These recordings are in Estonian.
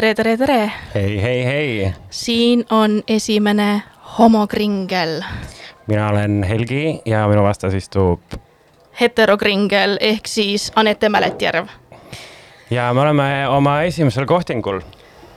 tere, tere, tere! hei, hei, hei! siin on esimene homokringel. mina olen Helgi ja minu vastas istub. heterokringel ehk siis Anette Mäletjärv. ja me oleme oma esimesel kohtingul.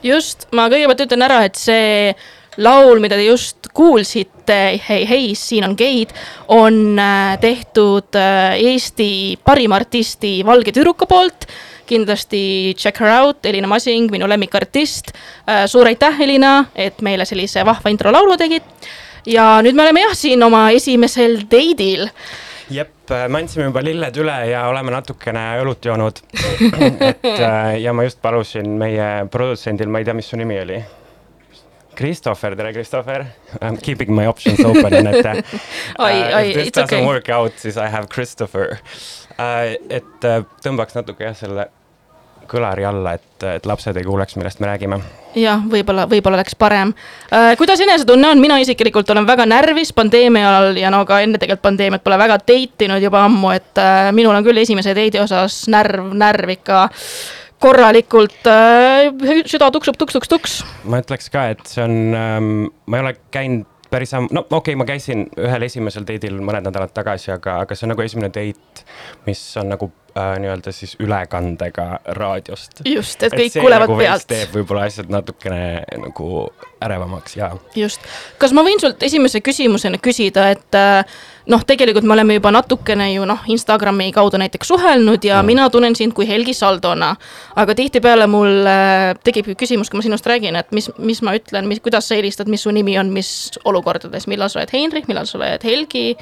just, ma kõigepealt ütlen ära, et see laul, mida te just kuulsite, Hei, hei, siin on geid, on äh, tehtud äh, Eesti parima artisti Valge tüdruku poolt kindlasti check her out, Elina Masing, minu lemmikartist. Äh, suur aitäh, Elina, et meile sellise vahva intro laulu tegid. ja nüüd me oleme jah, siin oma esimesel date'il. jep, me andsime juba lilled üle ja oleme natukene õlut joonud et ja ma just palusin meie produtsendil, ma ei tea, mis su nimi oli Christopher, tere Christopher. I m keeping my options open, et uh, oi, oi, if this doesn't okay. work out, siis I have Christopher uh,. Et uh, tõmbaks natuke jah, selle kõlari alla, et, et lapsed ei kuuleks, millest me räägime. jah, võib-olla, võib-olla oleks parem kuidas enesetunne on, mina isiklikult olen väga närvis pandeemia ajal ja no ka enne tegelikult pandeemiat pole väga date inud juba ammu, et minul on küll esimese date'i osas närv, närv ikka korralikult äh, süda tuksub tuks-tuks-tuks. ma ütleks ka, et see on ähm,, ma ei ole käinud päris ammu, no okei okay,, ma käisin ühel esimesel date'il mõned nädalad tagasi, aga, aga see on nagu esimene date, mis on nagu äh, nii-öelda siis ülekandega raadiost. just, et kõik et kuulevad nagu pealt. teeb võib-olla asjad natukene nagu ärevamaks ja. just, kas ma võin sult esimese küsimusena küsida, et äh, noh, tegelikult me oleme juba natukene ju noh, Instagrami kaudu näiteks suhelnud ja mm. mina tunnen sind kui Helgi Saldona. aga tihtipeale mul äh, tekib küsimus, kui ma sinust räägin, et mis, mis ma ütlen, mis, kuidas sa helistad, mis su nimi on, mis olukordades, millal sa oled Heinrich, millal sa oled Helgi?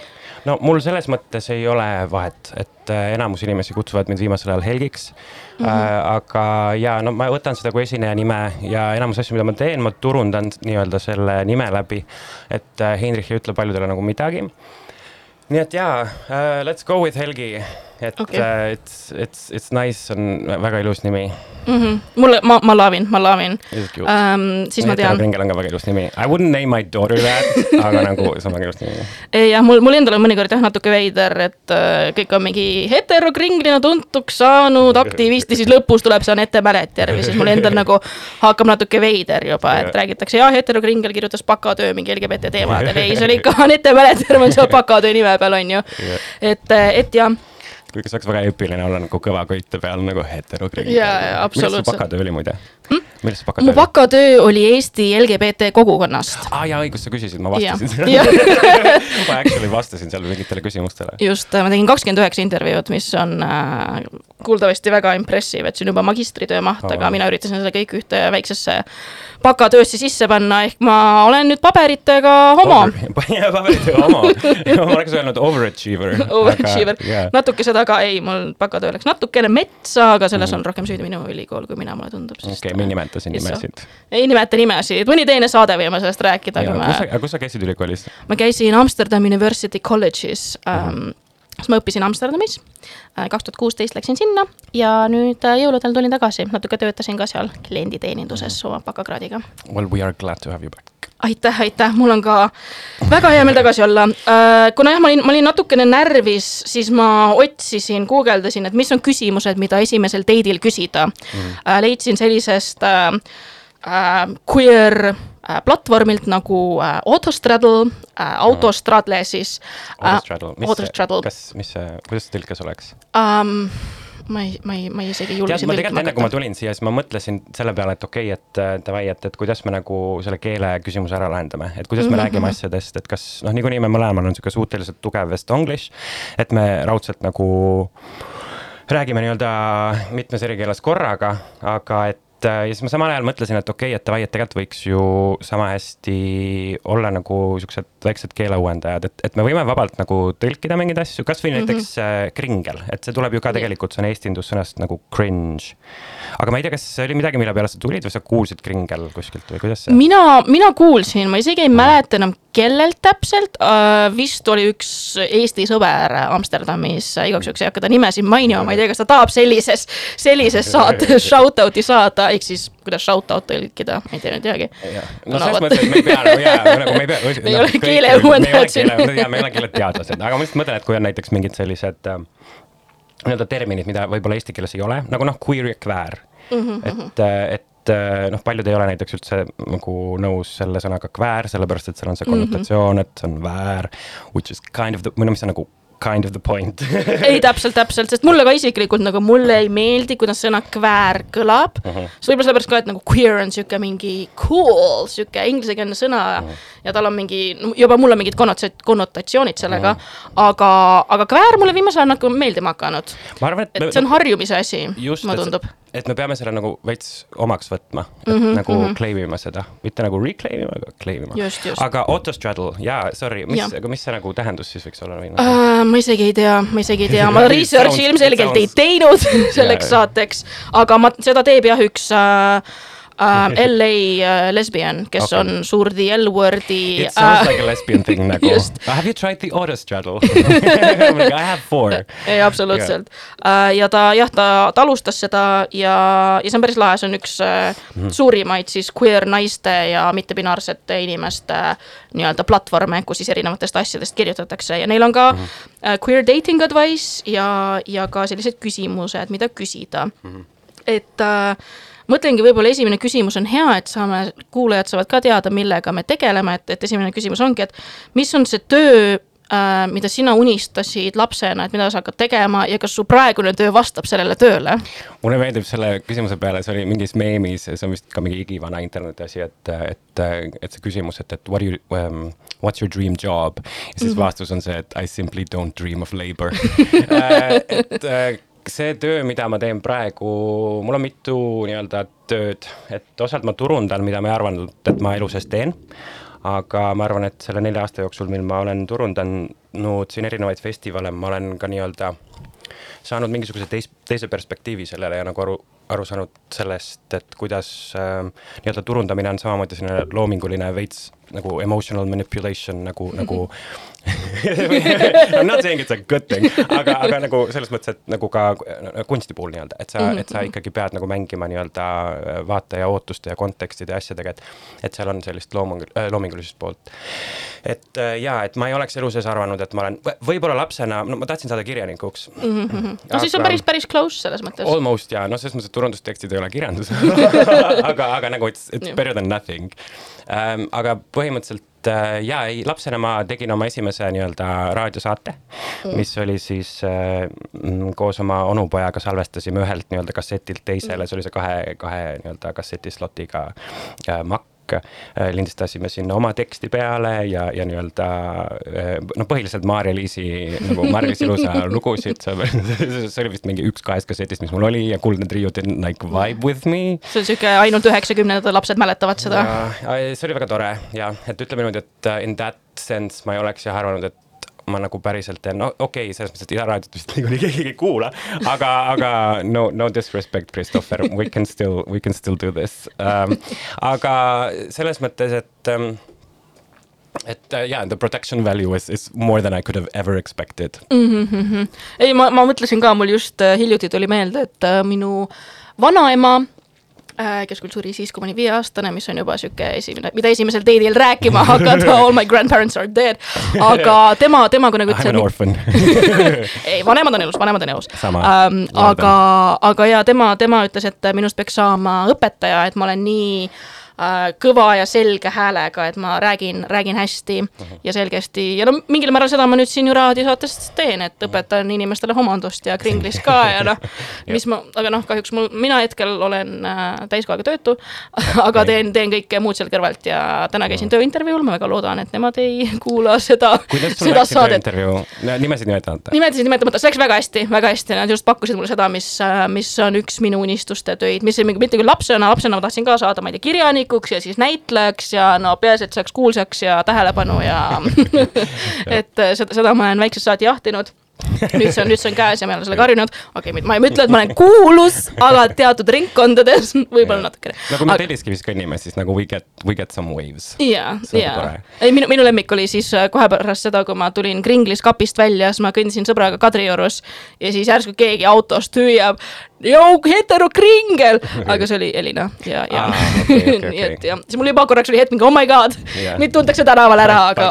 no mul selles mõttes ei ole vahet, et äh, enamus inimesi kutsuvad mind viimasel ajal Helgiks mm. -hmm. Äh, aga ja no ma võtan seda kui esineja nime ja enamus asju, mida ma teen, ma turundan nii-öelda selle nime läbi. et äh, Heinrich ei ütle paljudele nagu midagi. nii et jaa let's go with Helgi et okay. it's, it's, it's nice on väga ilus nimi mm. -hmm. mulle, ma, ma laavin, ma laavin. Um, siis ma tean. Kringel on ka väga ilus nimi. I wouldn't name my daughter that aga nagu see on väga ilus nimi. jah, mul, mul endal on mõnikord jah natuke veider, et uh, kõik on mingi heterokringlina tuntuks saanud aktivist ja siis lõpus tuleb see Anette Mäletjärv ja siis mul endal nagu hakkab natuke veider juba, et räägitakse, jaa, heterokringel kirjutas bakatöö mingi LGBT teemadel. ei, see oli ikka Anette Mäletjärv on seal bakatöö nime peal, on ju. et, et jah kuigi see oleks väga eepiline olla nagu kõva köite peal nagu heterokriin. ja, ja absoluutselt. millest su bakatöö oli muide hm?? millest su bakatöö oli? mu bakatöö oli Eesti LGBT kogukonnast. aa ah, jaa, õigus, sa küsisid, ma vastasin ma actually vastasin seal mingitele küsimustele. just, ma tegin kakskümmend üheksa intervjuud, mis on äh, kuuldavasti väga impressive, et see on juba magistritöö maht oh., aga mina üritasin selle kõik ühte väiksesse bakatöösse sisse panna, ehk ma olen nüüd paberitega homo paberitega homo ma oleks öelnud overachiever. Overachiever, yeah. natuke seda ka, ei, mul bakatöö läks natukene metsa, aga selles mm. on rohkem süüdi minu ülikool kui mina, mulle tundub. Okei okay,, ma ei nimeta siin nimesid. ei nimeta nimesid, mõni teine saade võime sellest rääkida. kus sa, kus sa käisid ülikoolis? ma käisin Amsterdam University College'is mm siis ma õppisin Amsterdamis, äh, kaks tuhat kuusteist läksin sinna ja nüüd äh, jõuludel tulin tagasi, natuke töötasin ka seal klienditeeninduses mm. oma bakakraadiga. Well we are glad to have you back. aitäh, aitäh, mul on ka väga hea meel tagasi olla. Äh, kuna jah, ma olin, ma olin natukene närvis, siis ma otsisin, guugeldasin, et mis on küsimused, mida esimesel date'il küsida mm.. leidsin sellisest äh, queer Äh, platvormilt nagu äh, Autostraddle äh,, Autostradle siis äh,. Autostraddle, mis, kas, mis see, kuidas see tõlkes oleks um,? ma ei, ma ei, ma isegi ei julge siin tõlkima hakata. enne kui ma tulin siia, siis ma mõtlesin selle peale, et okei okay,, et äh, davai, et, et kuidas me nagu selle keele küsimuse ära lahendame, et kuidas me mm -hmm. räägime asjadest, et kas noh, niikuinii me mõlemal on niisugune suhteliselt tugev Estonglish, et me raudselt nagu räägime nii-öelda mitmes eri keeles korraga, aga et ja siis ma samal ajal mõtlesin, et okei okay,, et davai, et tegelikult võiks ju sama hästi olla nagu siuksed väiksed keeleuuendajad, et, et me võime vabalt nagu tõlkida mingeid asju, kasvõi mm -hmm. näiteks äh, kringel, et see tuleb ju ka tegelikult, see on eesti indussõnast nagu cringe. aga ma ei tea, kas see oli midagi, mille peale sa tulid või sa kuulsid kringel kuskilt või kuidas see? mina, mina kuulsin, ma isegi ei mm. mäleta enam, kellelt täpselt uh,, vist oli üks Eesti sõber Amsterdamis, igaks juhuks ei hakka ta nimesid mainima, ma ei tea, kas ta tahab sellises, sellises saates shout out'i saada ehk siis kuidas shout-out tõlkida, ma ei tea, ei teagi. no selles mõttes, et me ei pea nagu jaa, nagu me ei pea. me ei ole keeleuuendajad siin. me ei ole keeleteadlased, aga ma lihtsalt mõtlen, et kui on näiteks mingid sellised äh, nii-öelda terminid, mida võib-olla eesti keeles ei ole, nagu noh, queer ja queer mm. -hmm. et, äh, et äh, noh, paljud ei ole näiteks üldse nagu nõus selle sõnaga kväär, sellepärast et seal on see konnotatsioon mm, -hmm. et see on väär. Which is kind of the, või no mis on nagu kind of the point ei, täpselt, täpselt, sest mulle ka isiklikult nagu mulle ei meeldi, kuidas sõna kväär kõlab uh. -huh. see võib-olla sellepärast ka, et nagu queer on sihuke mingi cool, sihuke inglisekeelne sõna uh. -huh. ja tal on mingi, juba mul on mingid konnotatsioonid sellega uh. -huh. aga, aga kväär mulle viimasel ajal nagu meeldima hakanud. et see on harjumise asi, mulle tundub et me peame selle nagu veits omaks võtma, mm -hmm, nagu mm -hmm. claim ima seda, mitte nagu reclaim ima, aga claim ima. aga autostraddle, jaa, sorry, mis, aga mis see nagu tähendus siis võiks olla uh,? ma isegi ei tea, ma isegi ei tea, ma research'i ilmselgelt ei teinud selleks yeah, saateks, aga ma, seda teeb jah üks uh, uh, LA uh, lesbian, kes okay. on suur The L-word'i. It sounds uh, like a lesbian thing nagu. Have you tried the autostraddle I have four. ei, absoluutselt yeah.. Uh, ja ta jah, ta, ta alustas seda ja, ja see on päris lahe, see on üks uh, mm suurimaid siis queer naiste ja mittepinaarsete inimeste uh, nii-öelda platvorme, kus siis erinevatest asjadest kirjutatakse ja neil on ka mm uh, queer dating advice ja, ja ka sellised küsimused, mida küsida mm. -hmm. et uh, mõtlengi, võib-olla esimene küsimus on hea, et saame, kuulajad saavad ka teada, millega me tegeleme, et, et esimene küsimus ongi, et mis on see töö äh, mida sina unistasid lapsena, et mida sa hakkad tegema ja kas su praegune töö vastab sellele tööle? mulle meeldib selle küsimuse peale, see oli mingis meemis, see on vist ka mingi igivana interneti asi, et, et, et see küsimus, et, et what you um,, what's your dream job? ja siis mm -hmm. vastus on see, et I simply don't dream of labor äh, et äh, see töö, mida ma teen praegu, mul on mitu nii-öelda tööd, et osalt ma turundan, mida ma ei arvanud, et ma elu sees teen. aga ma arvan, et selle nelja aasta jooksul, mil ma olen turundanud siin erinevaid festivale, ma olen ka nii-öelda saanud mingisuguse teis-, teise perspektiivi sellele ja nagu aru, aru saanud sellest, et kuidas äh, nii-öelda turundamine on samamoodi selline loominguline veits nagu emotional manipulation nagu mm, -hmm. nagu I m not saying it's a good thing, aga, aga nagu selles mõttes, et nagu ka kunsti puhul nii-öelda, et sa mm, -hmm. et sa mhm. ikkagi pead nagu mängima nii-öelda vaataja ootuste ja kontekstide ja asjadega, et et seal on sellist looming, äh, loomingulisust poolt. et äh, jaa, et ma ei oleks elu sees arvanud, et ma olen, võib-olla lapsena, no ma tahtsin saada kirjanikuks mm. -hmm. no aga, siis on päris, päris close selles mõttes. Almost jaa, no selles mõttes, et turundustekstid ei ole kirjandus aga, aga nagu it's, it's better than nothing ähm,. aga põhimõtteliselt äh, jaa, ei, lapsena ma tegin oma esimese nii-öelda raadiosaate mm., mis oli siis äh, koos oma onupojaga salvestasime ühelt nii-öelda kassetilt teisele, see oli see kahe, kahe nii-öelda kasseti slotiga äh, makk äh, lindistasime sinna oma teksti peale ja, ja nii-öelda äh, noh, põhiliselt Maarja-Liisi nagu Maarja-Liis Ilusa lugusid, see oli vist mingi üks kahest kassetist, mis mul oli ja Kuldne trio didn't like vibe with me. see on sihuke ainult üheksakümnendate lapsed mäletavad seda. see oli väga tore ja, et ütleme niimoodi, et uh, in that sense ma ei oleks jah arvanud, et ma nagu päriselt teen, no okei okay,, selles mõttes, et Ida raadiot vist niikuinii keegi ei kuula, aga, aga no, no disrespect, Christopher, we can still, we can still do this um,. aga selles mõttes, et um, et uh, yeah, the protection value is, is more than I could have ever expected mm. -hmm. ei, ma, ma mõtlesin ka, mul just uh, hiljuti tuli meelde, et uh, minu vanaema Äh, kes küll suri siis, kui ma olin viieaastane, mis on juba sihuke esimene, mida esimesel date'il rääkima hakata all my grandparents are dead. aga tema, tema kunagi ütles. I am an orphan ei, vanemad on elus, vanemad on elus. Um, aga, aga ja tema, tema ütles, et minust peaks saama õpetaja, et ma olen nii Äh, kõva ja selge häälega, et ma räägin, räägin hästi uh. -huh. ja selgesti ja no mingil määral seda ma nüüd siin ju raadiosaates teen, et õpetan inimestele homondust ja kringlis ka ja noh, mis ma, aga noh, kahjuks mul, mina hetkel olen äh, täiskohaga töötu aga teen, teen kõike muud seal kõrvalt ja täna käisin tööintervjuul, ma väga loodan, et nemad ei kuula seda, seda saadet. nimesid nimetamata? nimesid nimetamata, see läks väga hästi, väga hästi, nad just pakkusid mulle seda, mis, äh, mis on üks minu unistuste töid, mis mitte küll lapsena, lapsena ma tahtsin ka saada, ma ei tea, kirjanik, muusikuks ja siis näitlejaks ja no peaasi, et saaks kuulsaks ja tähelepanu ja et äh, seda, seda ma olen väiksest saati jahtinud nüüd see on, nüüd see on käes ja ma olen sellega harjunud. okei okay,, ma ei ütle, et ma olen kuulus, aga teatud ringkondades võib-olla natukene. kui me aga... Telliskivis kõnnime, siis nagu we get, we get some waves. ja, ja. ei, minu, minu lemmik oli siis äh, kohe pärast seda, kui ma tulin Kringlis kapist välja, siis ma kõndisin sõbraga Kadriorus ja siis järsku keegi autost hüüab joo, heterokringel, aga see oli Elina ja, ja ah, okay, okay, okay. nii et jah, siis mul juba korraks oli hetk mingi oh my god yeah., mind tuntakse tänaval ära, aga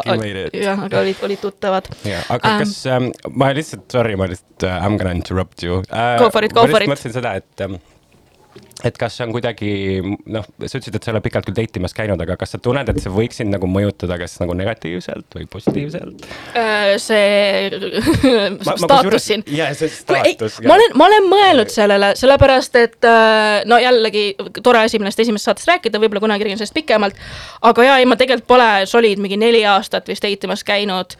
jah, aga olid, olid tuttavad. jah, aga um, kas ähm,, ma lihtsalt, sorry, ma lihtsalt uh,, I m gonna interrupt you uh,. Go for it, go for it. mõtlesin seda, et um, et kas see on kuidagi noh, sa ütlesid, et sa ei ole pikalt küll date imas käinud, aga kas sa tunned, et see võiks sind nagu mõjutada, kas nagu negatiivselt või positiivselt? Äh, see staatus siin. jah, see staatus. ma olen, ma olen mõelnud sellele, sellepärast et äh, no jällegi tore asi, millest esimesest saatest rääkida, võib-olla kunagi räägin sellest pikemalt. aga ja ei, ma tegelikult pole solid mingi neli aastat vist date imas käinud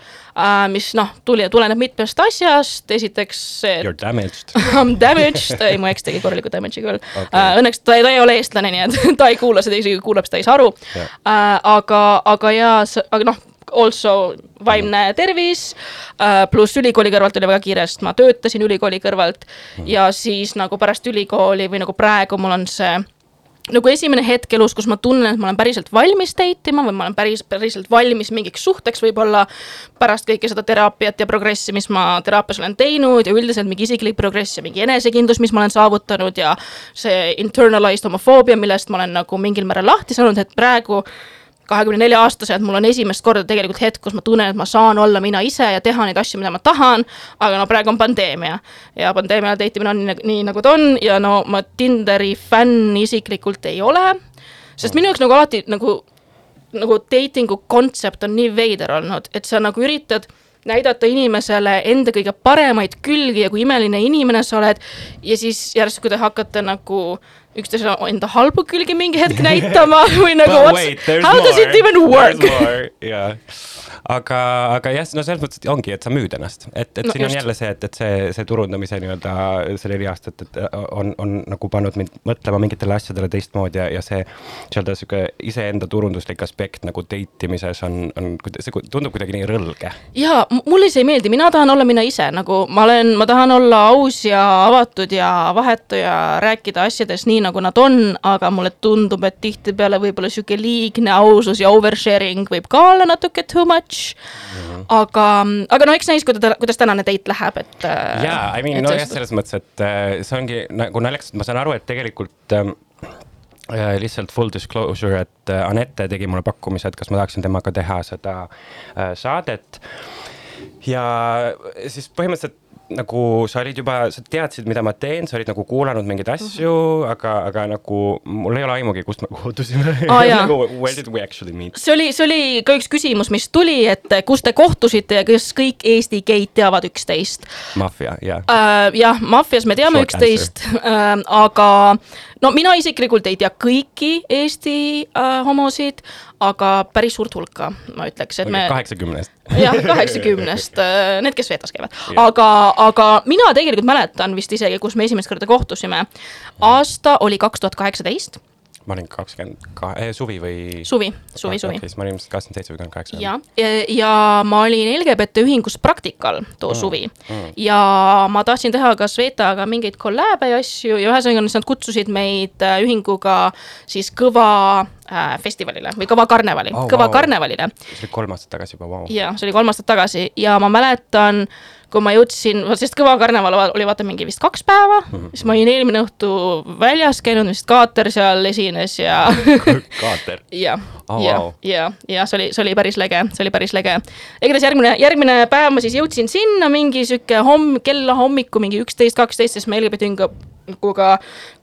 mis noh, tuli, tuleneb mitmest asjast, esiteks see. You are damaged I m damaged, ei mu eks tegi korraliku damage'i küll okay. uh, õnneks ta, ta ei ole eestlane, nii et ta ei kuula seda, isegi kuulab, ta ei saa aru yeah.. Uh, aga, aga ja, aga noh, also vaimne mm. tervis pluss ülikooli kõrvalt oli väga kiire, sest ma töötasin ülikooli kõrvalt mm. ja siis nagu pärast ülikooli või nagu praegu mul on see nagu esimene hetk elus, kus ma tunnen, et ma olen päriselt valmis date ima või ma olen päris, päriselt valmis mingiks suhteks võib-olla pärast kõike seda teraapiat ja progressi, mis ma teraapias olen teinud ja üldiselt mingi isiklik progress ja mingi enesekindlus, mis ma olen saavutanud ja see internalized homofoobia, millest ma olen nagu mingil määral lahti saanud, et praegu kahekümne nelja aastaselt, mul on esimest korda tegelikult hetk, kus ma tunnen, et ma saan olla mina ise ja teha neid asju, mida ma tahan. aga no praegu on pandeemia ja pandeemia date imine on nii, nii nagu ta on ja no ma Tinderi fänn isiklikult ei ole. sest minu jaoks nagu alati nagu, nagu dating'u kontsept on nii veider olnud, et sa nagu üritad näidata inimesele enda kõige paremaid külgi ja kui imeline inimene sa oled. ja siis järsku te hakkate nagu üksteisele enda halbu külgi mingi hetk näitama või nagu how more. does it even work? Yeah aga, aga jah, no selles mõttes ongi, et sa müüd ennast, et, et no, siin just. on jälle see, et, et see, see turundamise nii-öelda see neli aastat, et on, on nagu pannud mind mõtlema mingitele asjadele teistmoodi ja, ja see nii-öelda sihuke iseenda turunduslik aspekt nagu date imises on, on, see tundub kuidagi nii rõlge. ja mulle see ei meeldi, mina tahan olla mina ise, nagu ma olen, ma tahan olla aus ja avatud ja vahetu ja rääkida asjadest nii, nagu nad on, aga mulle tundub, et tihtipeale võib-olla sihuke liigne ausus ja oversharing võib ka olla natuke too much much mm. -hmm. aga, aga no eks näis, kuidas, kuidas tänane date läheb, et. Äh, jaa, I mean, nojah, selles mõttes, et äh, see ongi nagu naljakas, et ma saan aru, et tegelikult ähm, äh, lihtsalt full disclosure, et Anette tegi mulle pakkumise, et kas ma tahaksin temaga teha seda saadet. ja siis põhimõtteliselt nagu sa olid juba, sa teadsid, mida ma teen, sa olid nagu kuulanud mingeid asju mm, -hmm. aga, aga nagu mul ei ole aimugi, kust me kohtusime ah,. nagu where did we actually meet? see oli, see oli ka üks küsimus, mis tuli, et kus te kohtusite ja kas kõik Eesti geid teavad üksteist? maffia, jah uh,. jah, maffias me teame üksteist uh,, aga no mina isiklikult ei tea kõiki Eesti uh, homosid, aga päris suurt hulka, ma ütleks, et me. kaheksakümnest. jah, kaheksakümnest, äh, need, kes veetas käivad, aga, aga mina tegelikult mäletan vist isegi, kus me esimest korda kohtusime. aasta oli kaks tuhat kaheksateist ma olin kakskümmend kahe, eh, suvi või? suvi, suvi, suvi. siis ma olin ilmselt kakskümmend seitse või kakskümmend kaheksa. ja, ja, ja ma olin LGBT ühingus praktikal too mm, suvi mm. ja ma tahtsin teha ka Svetaga mingeid kolläbe ja asju ja ühesõnaga nad kutsusid meid äh, ühinguga siis kõva äh, festivalile või kõva karnevali oh,, kõva wow. karnevalile. see oli kolm aastat tagasi juba, vau. ja see oli kolm aastat tagasi ja ma mäletan kui ma jõudsin, sest Kõva karneval oli vaata mingi vist kaks päeva mm, -hmm. siis ma olin eelmine õhtu väljas käinud, vist Kaater seal esines ja Kaater? jah ja ja, ja see oli, see oli päris lege, see oli päris lege. igatahes järgmine, järgmine päev ma siis jõudsin sinna mingi sihuke homm, kella hommiku mingi üksteist, kaksteist, sest ma LGBT ühinguga,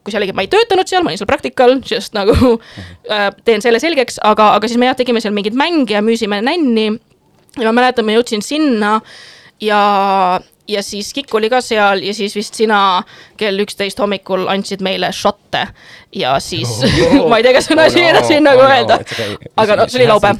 kus jällegi ma ei töötanud seal, ma olin seal praktikal, just nagu -hmm. äh, teen selle selgeks, aga, aga siis me jah, tegime seal mingeid mänge ja müüsime nänni. ja ma mäletan, ma jõudsin sinna ja, ja siis Kikk oli ka seal ja siis vist sina kell üksteist hommikul andsid meile šotte ja siis oh, ma ei tea, kas on asi oh, no, siin nagu oh, öelda no,, okay. aga no see oli laupäev.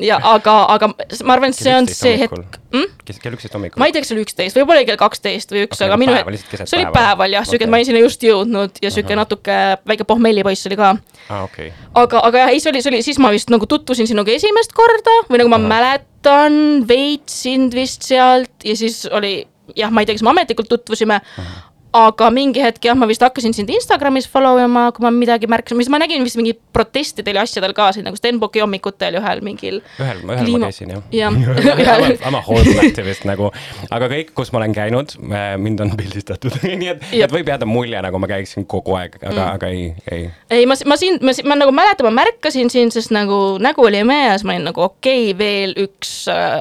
ja aga, aga ma arvan, et see on see hetk mm?. kell üksteist hommikul? ma ei tea, kas see oli üksteist, võib-olla oli kell kaksteist või üks okay,, aga minu hetk, see oli päeval jah, siuke, et ma olin sinna just jõudnud ja siuke uh -huh. natuke väike pohmellipoiss oli ka ah,. Okay. aga, aga jah, ei, see oli, see oli, siis ma vist nagu tutvusin sinuga esimest korda või nagu ma uh -huh. mäletan veits sind vist sealt ja siis oli jah, ma ei tea, kas me ametlikult tutvusime uh, -huh aga mingi hetk jah, ma vist hakkasin sind Instagramis follow ima, kui ma midagi märkasin, siis ma nägin vist mingi protestidel ja asjadel ka siin nagu Stenbocki hommikutel ühel mingil. ühel, ühel kliima... ma käisin jah. jah. I m a whole activist nagu, aga kõik, kus ma olen käinud, mind on pildistatud nii et, et võib jääda mulje, nagu ma käiksin kogu aeg, aga mm., aga ei, ei. ei, ma, ma sind, ma, ma nagu mäletan, ma märkasin sind, sest nagu nägu oli mees, ma olin nagu okei okay,, veel üks äh,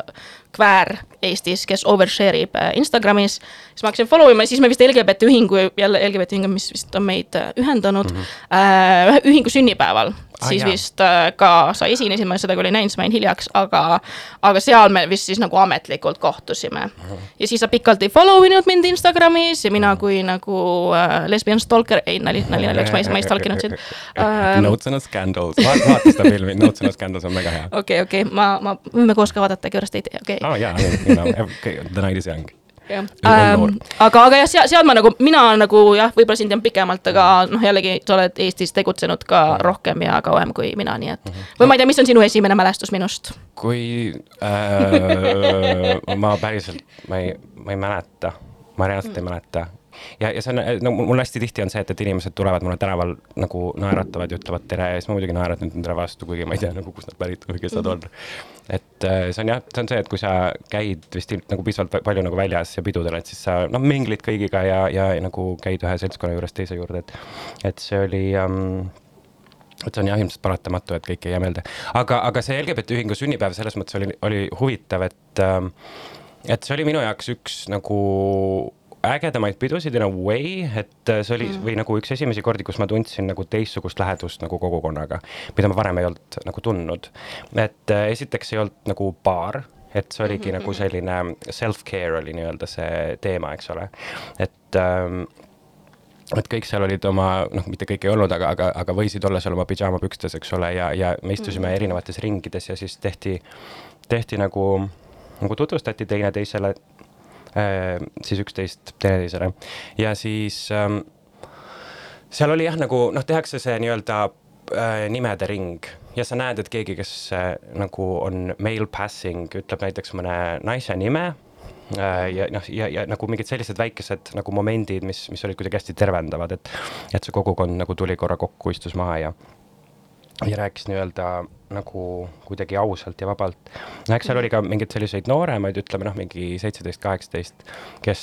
kväär Eestis, kes overshare ib äh, Instagramis. siis ma hakkasin follow ima ja siis me vist LGBT ühingu, jälle LGBT ühing, mis vist on meid äh, ühendanud mm, -hmm. ühingu sünnipäeval ah, siis jah. vist äh, ka sa esinesid, ma seda küll ei näinud, siis ma jäin hiljaks, aga, aga seal me vist siis nagu ametlikult kohtusime uh. -huh. ja siis sa pikalt ei follow inud mind Instagramis ja mina kui nagu äh, lesbian stalker, ei nali, nali naljaks, ma ei, ma ei stalkinud sind äh,. Notes on a scandals, vaata seda filmi, Notes on a scandals on väga hea. okei, okei, ma, ma, võime koos ka vaadata, Curious Date'i, okei okay.. aa jaa, you know, the night is young ähm,, aga, aga jah, seal, seal ma nagu, mina nagu jah, võib-olla sind tean pikemalt, aga noh, jällegi sa oled Eestis tegutsenud ka rohkem ja kauem kui mina, nii et või ma ei tea, mis on sinu esimene mälestus minust? kui äh, ma päriselt, ma ei, ma ei mäleta, ma reaalselt ei mäleta ja, ja see on, no mul hästi tihti on see, et, et inimesed tulevad mulle tänaval nagu naeratavad ja ütlevad tere ja siis ma muidugi naeratan nendele vastu, kuigi ma ei tea nagu kust nad pärit või kes nad on. et äh, see on jah, see on see, et kui sa käid vist nagu piisavalt palju nagu väljas ja pidudel, et siis sa noh, minglid kõigiga ja, ja, ja nagu käid ühe seltskonna juurest teise juurde, et, et see oli um, et see on jah, ilmselt paratamatu, et kõik ei jää meelde, aga, aga see LGBT ühingu sünnipäev selles mõttes oli, oli huvitav, et ähm, et see oli minu jaoks üks nagu ägedamaid pidusid in a way, et äh, see oli mm. või nagu üks esimesi kordi, kus ma tundsin nagu teistsugust lähedust nagu kogukonnaga, mida ma varem ei olnud nagu tundnud. et äh, esiteks ei olnud nagu baar, et see oligi mm -hmm. nagu selline self-care oli nii-öelda see teema, eks ole, et ähm, et kõik seal olid oma, noh, mitte kõik ei olnud, aga, aga, aga võisid olla seal oma pidžaamapükstes, eks ole, ja, ja me istusime -hmm. erinevates ringides ja siis tehti, tehti nagu, nagu tutvustati teineteisele siis üksteist teineteisele ja siis ähm, seal oli jah, nagu noh, tehakse see nii-öelda äh, nimede ring. Ja sa näed, et keegi, kes äh, nagu on male passing, ütleb näiteks mõne naise nime äh, ja noh, ja, ja nagu mingid sellised väikesed nagu momendid, mis, mis olid kuidagi hästi tervendavad, et et see kogukond nagu tuli korra kokku, istus maha ja ja rääkis nii-öelda nagu kuidagi ausalt ja vabalt. no eks seal oli ka mingeid selliseid nooremaid, ütleme noh, mingi seitseteist, kaheksateist, kes,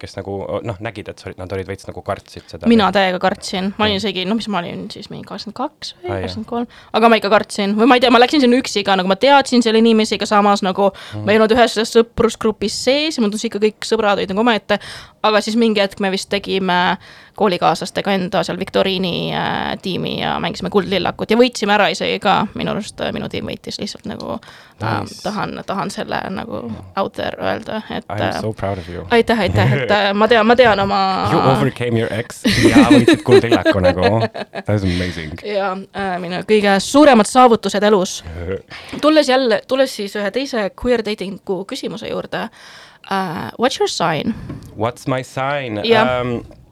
kes nagu noh, nägid, et nad olid veits nagu kartsid seda. mina täiega kartsin, ma olin isegi, noh, mis ma olin siis mingi kakskümmend kaks või kakskümmend kolm, aga ma ikka kartsin või ma ei tea, ma läksin sinna üksi ka, nagu ma teadsin seal inimesi, aga samas nagu mm. ma ei olnud ühes sõprusgrupis sees ja mul tundus ikka kõik sõbrad olid nagu omaette, aga siis mingi hetk me vist tegime koolikaaslastega enda seal viktoriini äh, tiimi ja mängisime Kuldlillakut ja võitsime ära isegi ka minu arust äh, minu tiim võitis lihtsalt nagu äh, nice. äh, tahan, tahan selle nagu out there öelda, et. I am so proud of you. aitäh, aitäh, et äh, ma tean, ma tean oma. You overcame your ex ja võitsid kuldvillaku nagu, that is amazing. ja äh, minu kõige suuremad saavutused elus. tulles jälle, tulles siis ühe teise queer dating'u küsimuse juurde uh,. What's your sign? What's my sign yeah.? Um, Äh,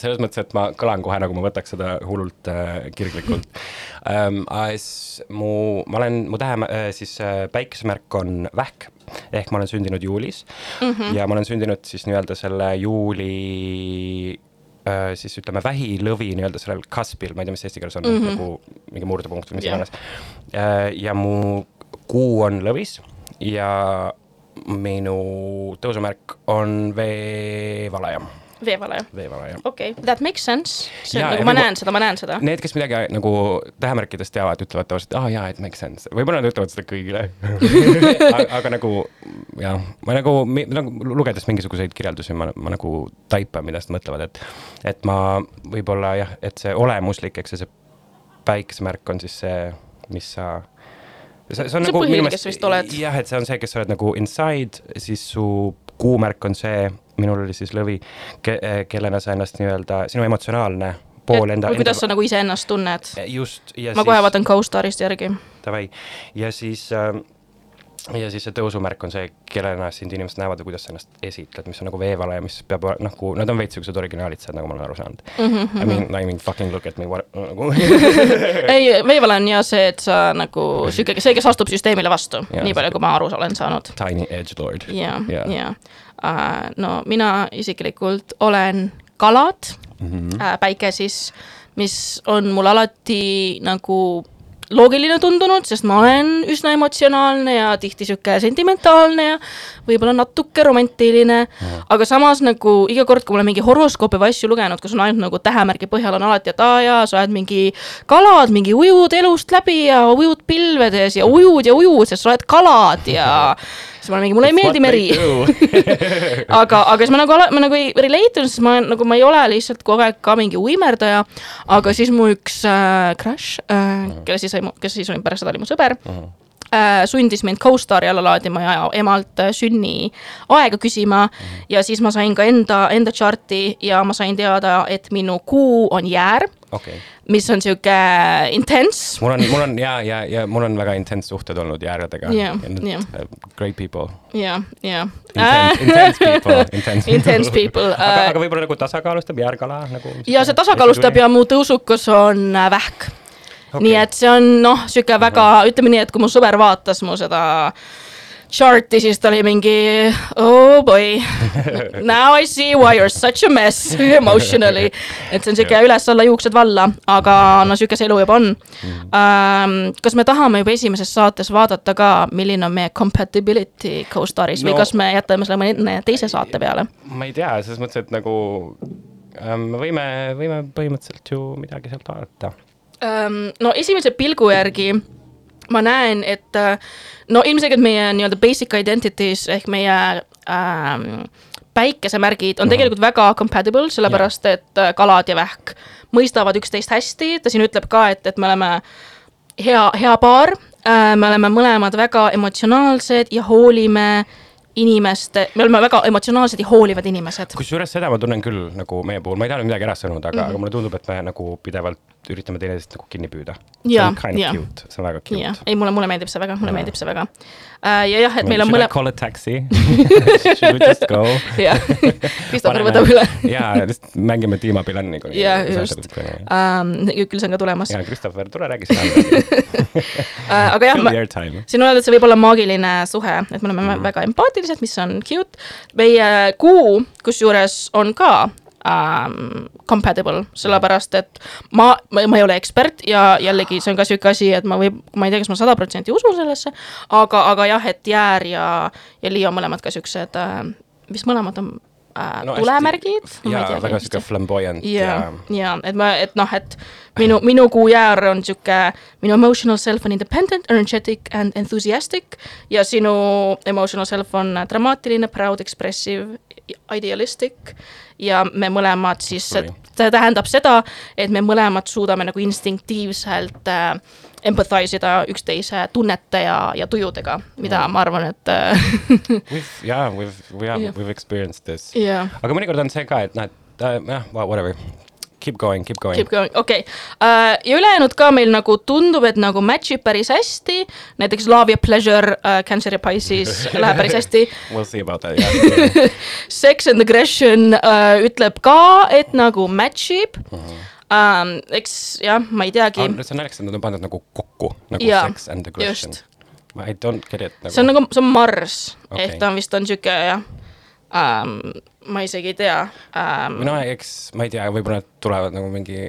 selles mõttes, et ma kõlan kohe nagu ma võtaks seda hullult äh, kirglikult ähm,. mu, ma olen, mu tähe äh, siis äh, päikesemärk on vähk ehk ma olen sündinud juulis mm -hmm. ja ma olen sündinud siis nii-öelda selle juuli äh, siis ütleme vähilõvi nii-öelda sellel kaspil, ma ei tea, mis eesti keeles on mm, -hmm. nagu mingi murdepunkt või mis iganes yeah.. ja mu kuu on lõvis ja minu tõusumärk on veevalaja veevalaja? veevalaja. okei okay., that makes sense. nagu, ma näen seda, ma näen seda. Need, kes midagi nagu tähemärkidest teavad, ütlevad tavaliselt, aa ah, jaa, it makes sense. võib-olla nad ütlevad seda kõigile aga, nagu jah, ma nagu, nagu lugedes mingisuguseid kirjeldusi, ma, ma nagu taipan, nad mõtlevad, et et ma võib-olla jah, et see olemuslik, eks see, see päikesemärk on siis see, mis sa see, see on see nagu vist oled. jah, et see on see, kes sa oled nagu inside, siis su kuumärk on see, minul oli siis lõvi ke,, kellena sa ennast nii-öelda, sinu emotsionaalne pool enda. või kuidas enda... sa nagu iseennast tunned. just. ma siis... kohe vaatan Co-Starist järgi. Davai, ja siis äh, ja siis see tõusumärk on see, kellena sind inimesed näevad või kuidas sa ennast esitled, mis on nagu veevalaja, mis peab nagu, nad on veits siuksed originaalitsed, nagu ma olen aru saanud mm. -hmm. I mean, I mean fucking look at me, what nagu ei, veevalaja on ja see, et sa nagu sihuke, see, kes astub süsteemile vastu, nii palju, kui ma aru olen saanud. Tiny edge lord. ja, ja uh,, no mina isiklikult olen kalad mm, -hmm. uh, päike siis, mis on mul alati nagu loogiline tundunud, sest ma olen üsna emotsionaalne ja tihti sihuke sentimentaalne ja võib-olla natuke romantiline. Mm.. aga samas nagu iga kord, kui ma olen mingi horoskoopi või asju lugenud, kus on ainult nagu tähemärgi põhjal on alati, et aa jaa, sa oled mingi kalad, mingi ujud elust läbi ja ujud pilvedes ja ujud ja ujud, sest sa oled kalad ja siis ma olen mingi, mulle ei meeldi meri aga, aga siis ma nagu, ma nagu ei relate inud, sest ma nagu, ma ei ole lihtsalt kogu aeg ka mingi uimerdaja. aga siis mu üks äh, crush äh,, kelle siis, kes siis oli pärast seda oli mu sõber uh. -huh sundis mind Co-Stari alla laadima ja emalt äh, sünniaega küsima. -hmm. ja siis ma sain ka enda, enda chart'i ja ma sain teada, et minu kuu on jäär okay.. mis on sihuke intense. mul on, mul on ja, ja, ja mul on väga intense suhted olnud jääredega yeah,. Yeah. Great people. jah, jah. Intense, people, intense intense people aga, aga võib-olla nagu tasakaalustab jäärkala nagu. ja see tasakaalustab ja mu tõusukus on äh, vähk okay.. nii et see on noh, sihuke väga ütleme nii, et kui mu sõber vaatas mu seda chart'i, siis ta oli mingi oh boy, now I see why you are such a mess emotionally. et see on sihuke üles-alla, juuksed valla, aga no sihuke see elu juba on. Um, kas me tahame juba esimeses saates vaadata ka, milline on meie compatibility co-star'is no, või kas me jätame selle mõne teise saate peale? ma ei tea, selles mõttes, et nagu me võime, võime põhimõtteliselt ju midagi sealt vaadata no esimese pilgu järgi ma näen, et äh, no ilmselgelt meie nii-öelda basic identities ehk meie ähm, päikesemärgid on mhm. tegelikult väga compatible, sellepärast yeah. et äh, kalad ja vähk mõistavad üksteist hästi, ta siin ütleb ka, et, et me oleme hea, hea paar äh,, me oleme mõlemad väga emotsionaalsed ja hoolime inimeste, me oleme väga emotsionaalsed ja hoolivad inimesed. kusjuures seda ma tunnen küll nagu meie puhul, ma ei taha nüüd midagi ära sõnuda, aga mm, -hmm. aga mulle tundub, et me nagu pidevalt üritame teineteist nagu kinni püüda. see on kind of cute, see on väga cute. ei, mulle, mulle meeldib see väga, mulle ja. meeldib see väga uh,. ja jah, et meil on mõle-. Call a taxi Should we just go? jah, Christopher võtab üle. jaa, lihtsalt mängime tiimapilani. jaa, just. Um, küll see on ka tulemas. jaa, Christopher, tule räägi sina uh,. aga jah, siin on öeldud, see võib olla maagiline suhe, et me oleme mm väga empaatilised, mis on cute. meie kuu, kusjuures on ka um, compatible, sellepärast et ma, ma, ma ei ole ekspert ja jällegi see on ka sihuke asi, et ma võib, ma ei tea, kas ma sada protsenti usun sellesse, aga, aga jah, et Jäär ja, ja Leo mõlemad ka siuksed äh,, mis mõlemad on äh, no, tulemärgid. jaa, väga sihuke flamboyant ja, ja, ja et ma, et noh, et minu, minu kuu jäär on sihuke, minu emotional self on independent, energetic and enthusiastic ja sinu emotional self on dramaatiline, proud, expressive, idealistic ja me mõlemad siis, see tähendab seda, et me mõlemad suudame nagu instinktiivselt äh, empathize ida üksteise tunnete ja, ja tujudega, mida mm. ma arvan, et jaa, we've, we have yeah., we've experienced this yeah.. aga mõnikord on see ka, et noh, et äh, jah, whatever Keep going, keep going. Keep going, okei okay. uh,. ja ülejäänud ka meil nagu tundub, et nagu match ib päris hästi. näiteks Love ja Pleasure uh, Cancer ja Pisces läheb päris hästi We'll see about that, jah. Sex and Aggression uh, ütleb ka, et nagu match ib uh. -huh. Um, eks jah, ma ei teagi ah,. see on naljakas, et nad on pandud nagu kokku nagu ja, Sex and Aggression. I don't get it nagu. see on nagu, see on Mars okay., ehk ta on vist on sihuke jah um, ma isegi ei tea um,. no eks ma ei tea, võib-olla need tulevad nagu mingi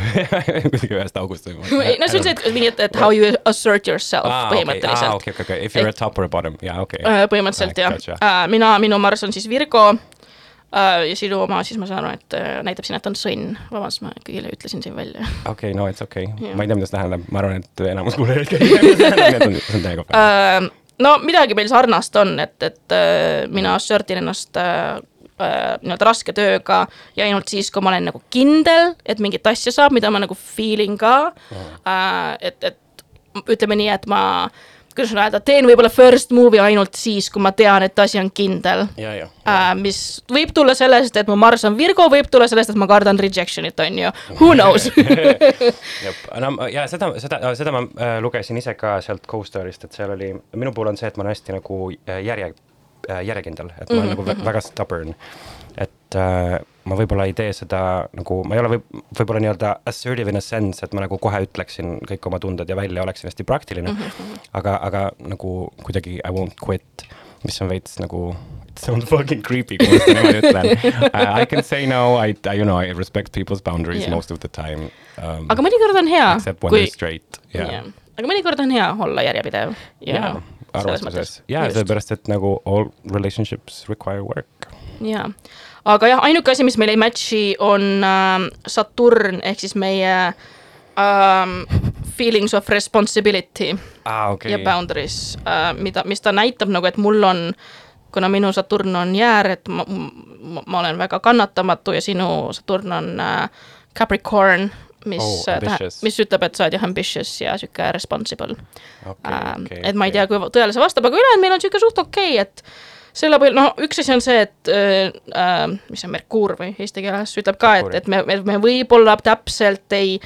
kuidagi ühest august või. no see on see, et mingi, et, et how you assert yourself ah, põhimõtteliselt okay. ah,. okei okay,, okei okay., if you are top or bottom, jaa okei okay. uh,. põhimõtteliselt jah gotcha. uh,, mina, minu Marss on siis Virgo uh, ja sinu oma, siis ma saan aru, et uh, näitab siin, et on sõnn. vabandust, ma kõigile ütlesin siin välja. okei okay,, no it's okei okay. ma ei tea, mida see tähendab, ma arvan, et enamus kuulajaid ei tea, mida see tähendab uh, no midagi meil sarnast on, et, et äh, mina assert in ennast äh, äh, nii-öelda raske tööga ja ainult siis, kui ma olen nagu kindel, et mingit asja saab, mida ma nagu feel in ka mm.. Äh, et, et ütleme nii, et ma äh, kuidas öelda, teen võib-olla first move'i ainult siis, kui ma tean, et asi on kindel. Äh, mis võib tulla sellest, et mu Marss on Virgo, võib tulla sellest, et ma kardan rejection'it, on ju, who knows? No ja seda, seda, seda ma äh, lugesin ise ka sealt Co-Starist, et seal oli, minu puhul on see, et ma olen hästi nagu äh, järje äh,, järjekindel, et ma olen mm -hmm. nagu mhm. väga stubborn et äh, ma võib-olla ei tee seda nagu, ma ei ole võib, võib-olla nii-öelda assertive in a sense, et ma nagu kohe ütleksin kõik oma tunded ja välja oleksin hästi praktiline mm. -hmm. aga, aga nagu kuidagi I won't quit, mis on veits nagu it sounds fucking creepy, kui ma seda niimoodi ütlen uh,. I can say no, I, I, you know, I respect people's boundaries yeah. most of the time um,. aga mõnikord on hea. Except when kui... they are straight, yeah. yeah. aga mõnikord on hea olla järjepidev ja yeah, arvestuses ja sellepärast, et nagu all relationships require work. jaa aga jah, ainuke asi, mis meil ei match'i, on äh, Saturn ehk siis meie ähm, feelings of responsibility aa, okei ja. boundaries äh,, mida, mis ta näitab nagu, et mul on, kuna minu Saturn on jäär, et ma, ma, ma olen väga kannatamatu ja sinu Saturn on äh, Capricorn, mis Oh, äh, ambitious. mis ütleb, et sa oled jah ambitious ja sihuke responsible. Okei, Ähm, okei. et ma ei tea, kui tõele see vastab, aga ülejäänud meil on sihuke suht okei okay,, et selle põhjal, no üks asi on see, et äh, äh, mis see on Merkuur või eesti keeles ütleb ka, et, et me, me, me võib-olla täpselt ei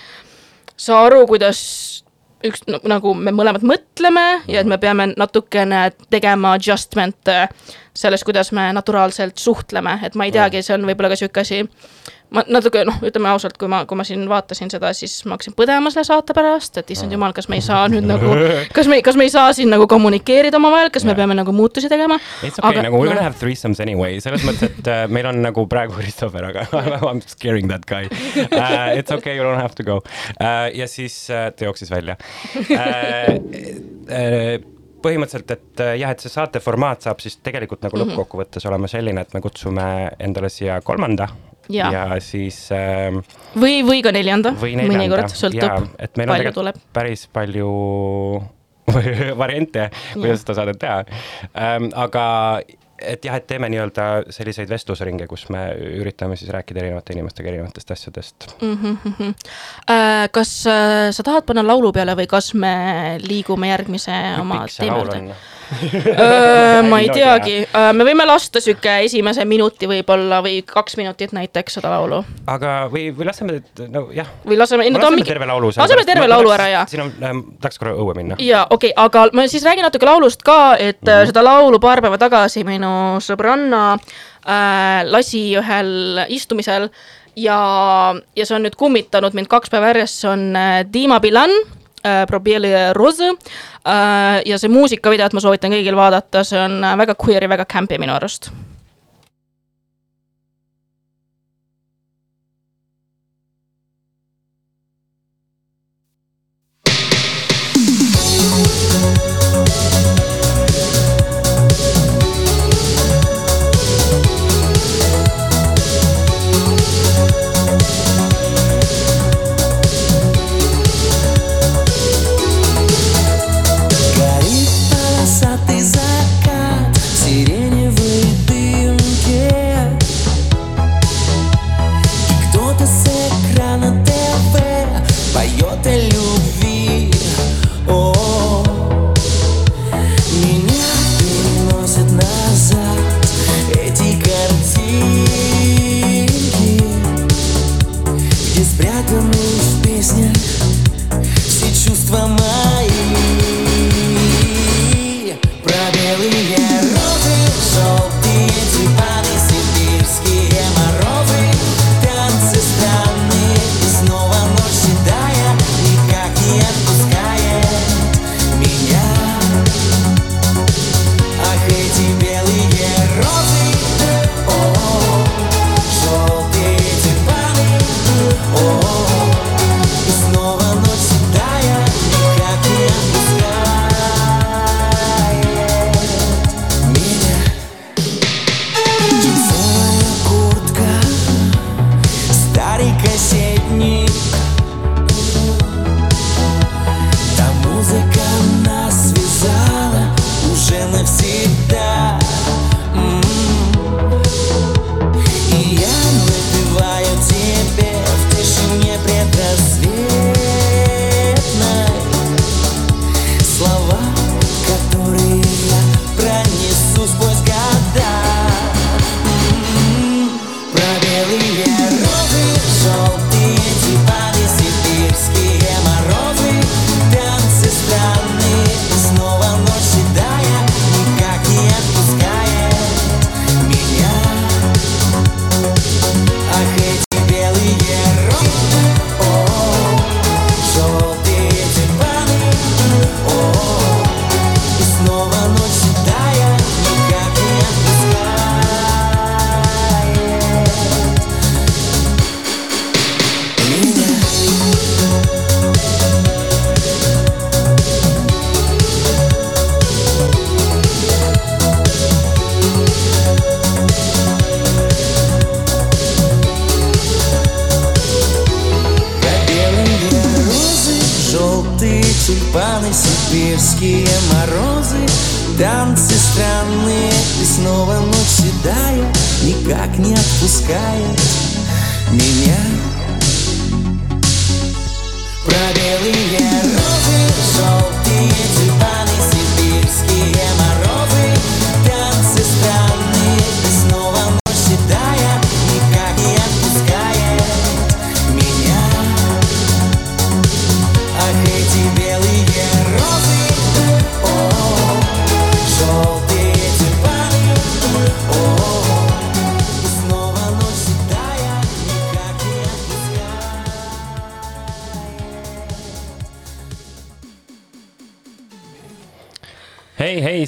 saa aru, kuidas üks no, nagu me mõlemad mõtleme ja et me peame natukene tegema adjustment'e selles, kuidas me naturaalselt suhtleme, et ma ei teagi, see on võib-olla ka sihuke asi ma natuke noh, ütleme ausalt, kui ma, kui ma siin vaatasin seda, siis ma hakkasin põdema selle saate pärast, et issand jumal, kas me ei saa nüüd nagu, kas me, kas me ei saa siin nagu kommunikeerida omavahel, kas me Jah. peame nagu muutusi tegema. It's okay, nagu we are gonna have threesomes anyway, selles mõttes, et äh, meil on nagu praegu Christopher, aga I m scaring that guy uh,. It's okay, you don't have to go uh,. ja siis uh, ta jooksis välja uh,. Uh, põhimõtteliselt, et jah, et see saate formaat saab siis tegelikult nagu Mhm. lõppkokkuvõttes olema selline, et me kutsume endale siia kolmanda Ja. ja siis äh, või, või ka neljanda, neljanda mõnikord sõltub, palju tuleb. päris palju variante, kuidas seda saadet teha ähm,. aga et jah, et teeme nii-öelda selliseid vestlusringe, kus me üritame siis rääkida erinevate inimestega erinevatest asjadest. Äh, kas äh, sa tahad panna laulu peale või kas me liigume järgmise oma teema juurde? Ma ei teagi, me võime lasta sihuke esimese minuti võib-olla või kaks minutit näiteks seda laulu aga, või, või laseme, no jah. või laseme, no ta on mingi, terve laulu. laseme terve laulu ära ja siin on ähm,, tahaks korra õue minna. ja okei okay,, aga ma siis räägin natuke laulust ka, et mm -hmm. seda laulu paar päeva tagasi minu sõbranna äh, lasi ühel istumisel ja, ja see on nüüd kummitanud mind kaks päeva järjest, see on äh, Dima Bilan Probieli Rose äh, ja see muusikavideot ma soovitan kõigil vaadata, see on äh, väga queer ja väga campy minu arust.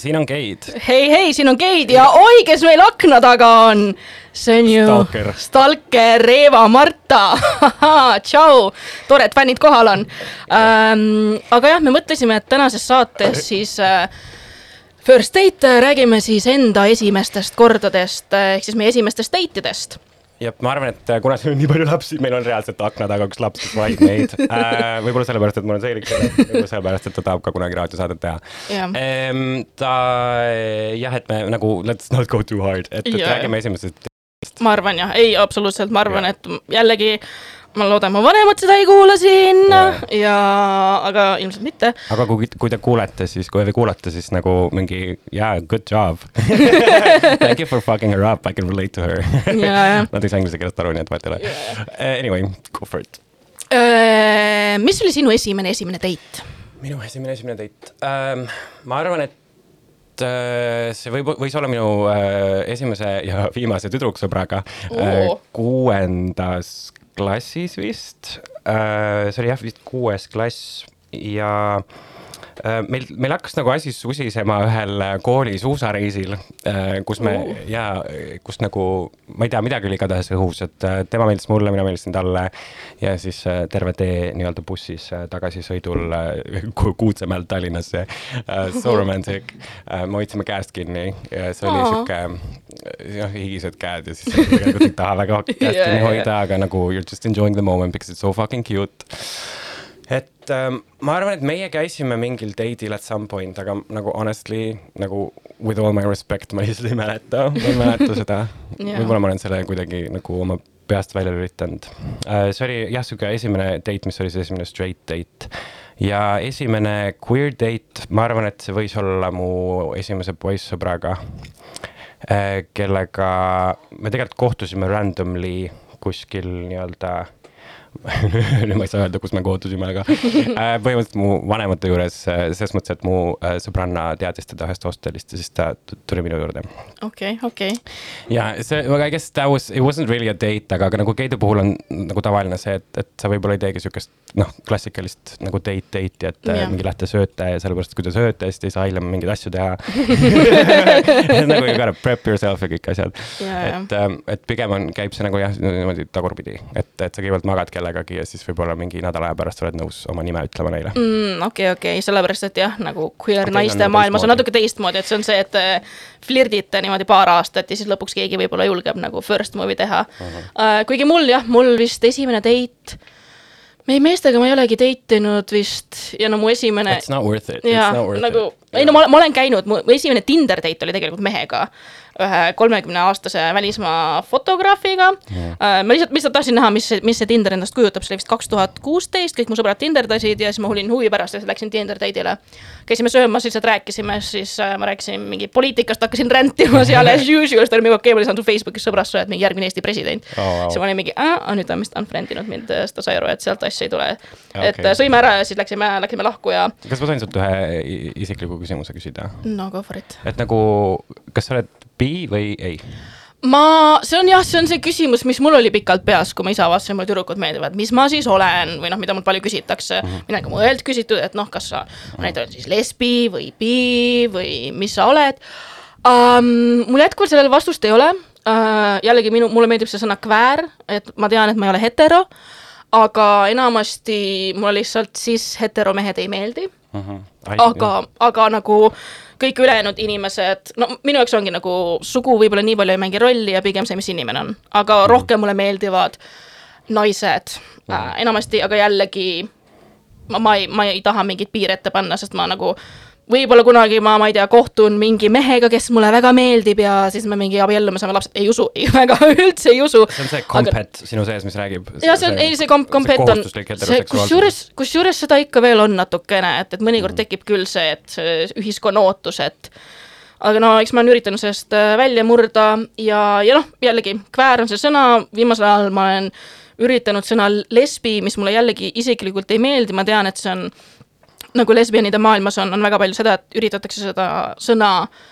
Siin on Keit. hei, hei, siin on Keit ja oi, kes meil akna taga on. see on ju Stalker. Stalker Eeva-Marta. tšau, tore, et fännid kohal on ähm,. aga jah, me mõtlesime, et tänases saates siis äh, First Date äh, räägime siis enda esimestest kordadest äh, ehk siis meie esimestest date idest ja ma arvan, et äh, kuna siin on nii palju lapsi, meil on reaalselt akna taga üks laps, kes valib meid äh,. võib-olla sellepärast, et mul on seelik võib-olla sellepärast, et ta tahab ka kunagi raadiosaadet teha Jah. ähm,. ta jah, et me nagu let's not go too hard, et, et Jaa. räägime esimesest. ma arvan jah, ei absoluutselt, ma arvan, Jah. et jällegi ma loodan, mu vanemad seda ei kuula siin ja, ja, aga ilmselt mitte. aga kui, kui te kuulete, siis kui te kuulate, siis nagu mingi yeah, good job Thank you for fucking her up, I can relate to her ja, ja. Nad ei saa inglise keelest aru, nii et vahet ei ole. Anyway, go for it. mis oli sinu esimene, esimene date? minu esimene, esimene date ähm,. ma arvan, et see võib, võis olla minu äh, esimese ja viimase tüdruksõbraga äh, Oo. kuuendas klassis vist äh,. see oli jah, vist kuues klass ja äh, meil, meil hakkas nagu asi susisema ühel äh, kooli suusareisil äh,, kus me Oo. ja kus nagu, ma ei tea, midagi oli igatahes õhus, et äh, tema meeldis mulle, mina meeldisin talle ja siis äh, terve tee nii-öelda bussis äh, tagasisõidul äh, Ku- Kuutsemäelt Tallinnasse äh,. So romantic äh,, me hoidsime käest kinni ja see oli Aa. sihuke noh, higised käed ja siis tegelikult ei taha väga käest Jaa, kinni hoida, aga nagu you are just enjoying the moment because it's so fucking cute et ähm, ma arvan, et meie käisime mingil date'il at some point, aga nagu honestly nagu with all my respect, ma lihtsalt ei mäleta, ma ei mäleta seda. Jaa. võib-olla ma olen selle kuidagi nagu oma peast välja lülitanud äh,. see oli jah, sihuke esimene date, mis oli see esimene straight date ja esimene queer date, ma arvan, et see võis olla mu esimese poissõbraga äh,, kellega me tegelikult kohtusime randomly kuskil nii-öelda nüüd ma ei saa öelda, kus me kohtusime, aga äh, põhimõtteliselt mu vanemate juures äh, selles mõttes, et mu äh, sõbranna teadis teda ühest hostelist ja siis ta tuli minu juurde. okei, okei. ja see, I guess that was, it wasn't really a date, aga, aga nagu geide puhul on nagu tavaline see, et, et sa võib-olla ei teegi siukest noh, klassikalist nagu date date'i, et yeah. mingi lähte sööte ja sellepärast, kui te sööte, siis te ei saa hiljem mingeid asju teha nagu you gotta prep yourself ja kõik asjad jaa. et, et pigem on, käib see nagu jah, niimoodi tagurpidi, et, et sa kõigepealt magad kellegagi ja siis võib-olla mingi nädala aja pärast oled nõus oma nime ütlema neile mm.. okei, okei, sellepärast et jah, nagu queer okay, on naiste nagu maailmas on natuke teistmoodi, et see on see, et äh, flirdite niimoodi paar aastat ja siis lõpuks keegi võib-olla julgeb nagu first move'i teha uh. -huh. Uh, kuigi mul jah, mul vist esimene date, meie meestega ma ei olegi date inud vist ja no mu esimene It's not worth it, jaa it's not, worth nagu, it. Ei no ma, ma olen käinud, mu esimene Tinder date oli tegelikult mehega, ühe kolmekümne aastase välismaa fotograafiga yeah.. ma lihtsalt, lihtsalt tahtsin näha, mis mis see Tinder endast kujutab, see oli vist kaks tuhat kuusteist, kõik mu sõbrad tinderdasid ja siis ma olin huvi pärast ja siis läksin Tinder date'ile. käisime söömas, lihtsalt rääkisime, siis äh, ma rääkisin mingi poliitikast, hakkasin rändima seal as usual, siis ta oli mingi okei okay,, ma lisan su Facebookis sõbrast, sa oled mingi järgmine Eesti president Oh, wow. siis ma olin mingi, nüüd ta on vist unfriend inud mind, siis ta sai aru, et sealt asja ei tule. Okei. et äh, sõime ära ja siis läksime, läksime lahku ja kas ma sain sult ühe i- isikliku küsimuse küsida? no go for it et nagu, kas sa oled bi või ei? ma, see on jah, see on see küsimus, mis mul oli pikalt peas, kui ma isa vaatasin, mulle tüdrukud meeldivad, mis ma siis olen või noh, mida mult palju küsitakse mm. -hmm. mina ka mujalt küsitud, et noh, kas sa näiteks siis lesbi või bi või mis sa oled um,. mul jätkuvalt sellele vastust ei ole uh,. jällegi minu, mulle meeldib see sõna kväär, et ma tean, et ma ei ole hetero, aga enamasti mulle lihtsalt siis heteromehed ei meeldi aga, aga nagu kõik ülejäänud inimesed, no minu jaoks ongi nagu sugu võib-olla nii palju ei mängi rolli ja pigem see, mis inimene on, aga rohkem mulle meeldivad naised äh, enamasti, aga jällegi ma, ma ei, ma ei taha mingeid piire ette panna, sest ma nagu võib-olla kunagi ma, ma ei tea, kohtun mingi mehega, kes mulle väga meeldib ja siis me mingi abiellume, saame lapsed, ei usu, väga üldse ei usu. see on see kompet sinu sees, mis räägib. ja see on, ei see komp-, kompet on, see, kusjuures, kusjuures seda ikka veel on natukene, et, et mõnikord mm. tekib küll see, et see ühiskonna ootus, et aga no eks ma olen üritanud sellest äh, välja murda ja, ja noh, jällegi kväär on see sõna, viimasel ajal ma olen üritanud sõna lesbi, mis mulle jällegi isiklikult ei meeldi, ma tean, et see on nagu lesbianide maailmas on, on väga palju seda, et üritatakse seda sõna äh,,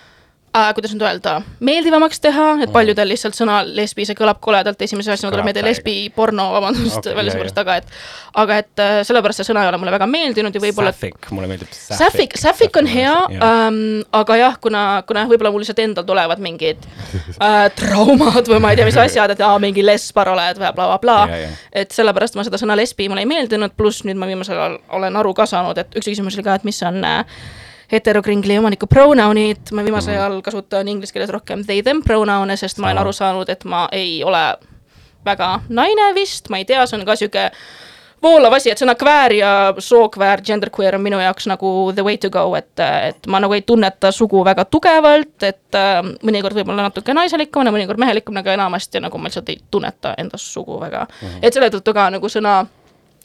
kuidas nüüd öelda, meeldivamaks teha, et paljudel lihtsalt sõna lesbi, see kõlab koledalt, esimese asjana tuleb meelde lesbi porno, vabandust okay,, välja sellepärast, aga et aga et äh, sellepärast see sõna ei ole mulle väga meeldinud ja võib-olla Sapphic, mulle meeldib Sapphic, Sapphic on hea ähm,, aga jah, kuna, kuna võib-olla mul lihtsalt endal tulevad mingid äh, traumad või ma ei tea, mis asjad, et aa, mingi lesbar oled või blablabla jaa. et sellepärast ma seda sõna lesbi mulle ei meeldinud, pluss nüüd ma viimasel ajal olen aru ka saanud, et üks küsimus oli ka, et mis on äh, heterokringli omaniku pronounid, ma viimasel Mhm. ajal kasutan inglise keeles rohkem they them pronoun'e, sest ma olen aru saanud, et ma ei ole väga naine vist, ma ei tea, see on ka sihuke voolav asi, et sõna kväär ja sookväär, genderqueer on minu jaoks nagu the way to go, et, et ma nagu ei tunneta sugu väga tugevalt, et äh, mõnikord võib-olla natuke naiselikumana, mõnikord mehelikumana, aga enamasti nagu ma lihtsalt ei tunneta endas sugu väga mm. -hmm. et selle tõttu ka nagu sõna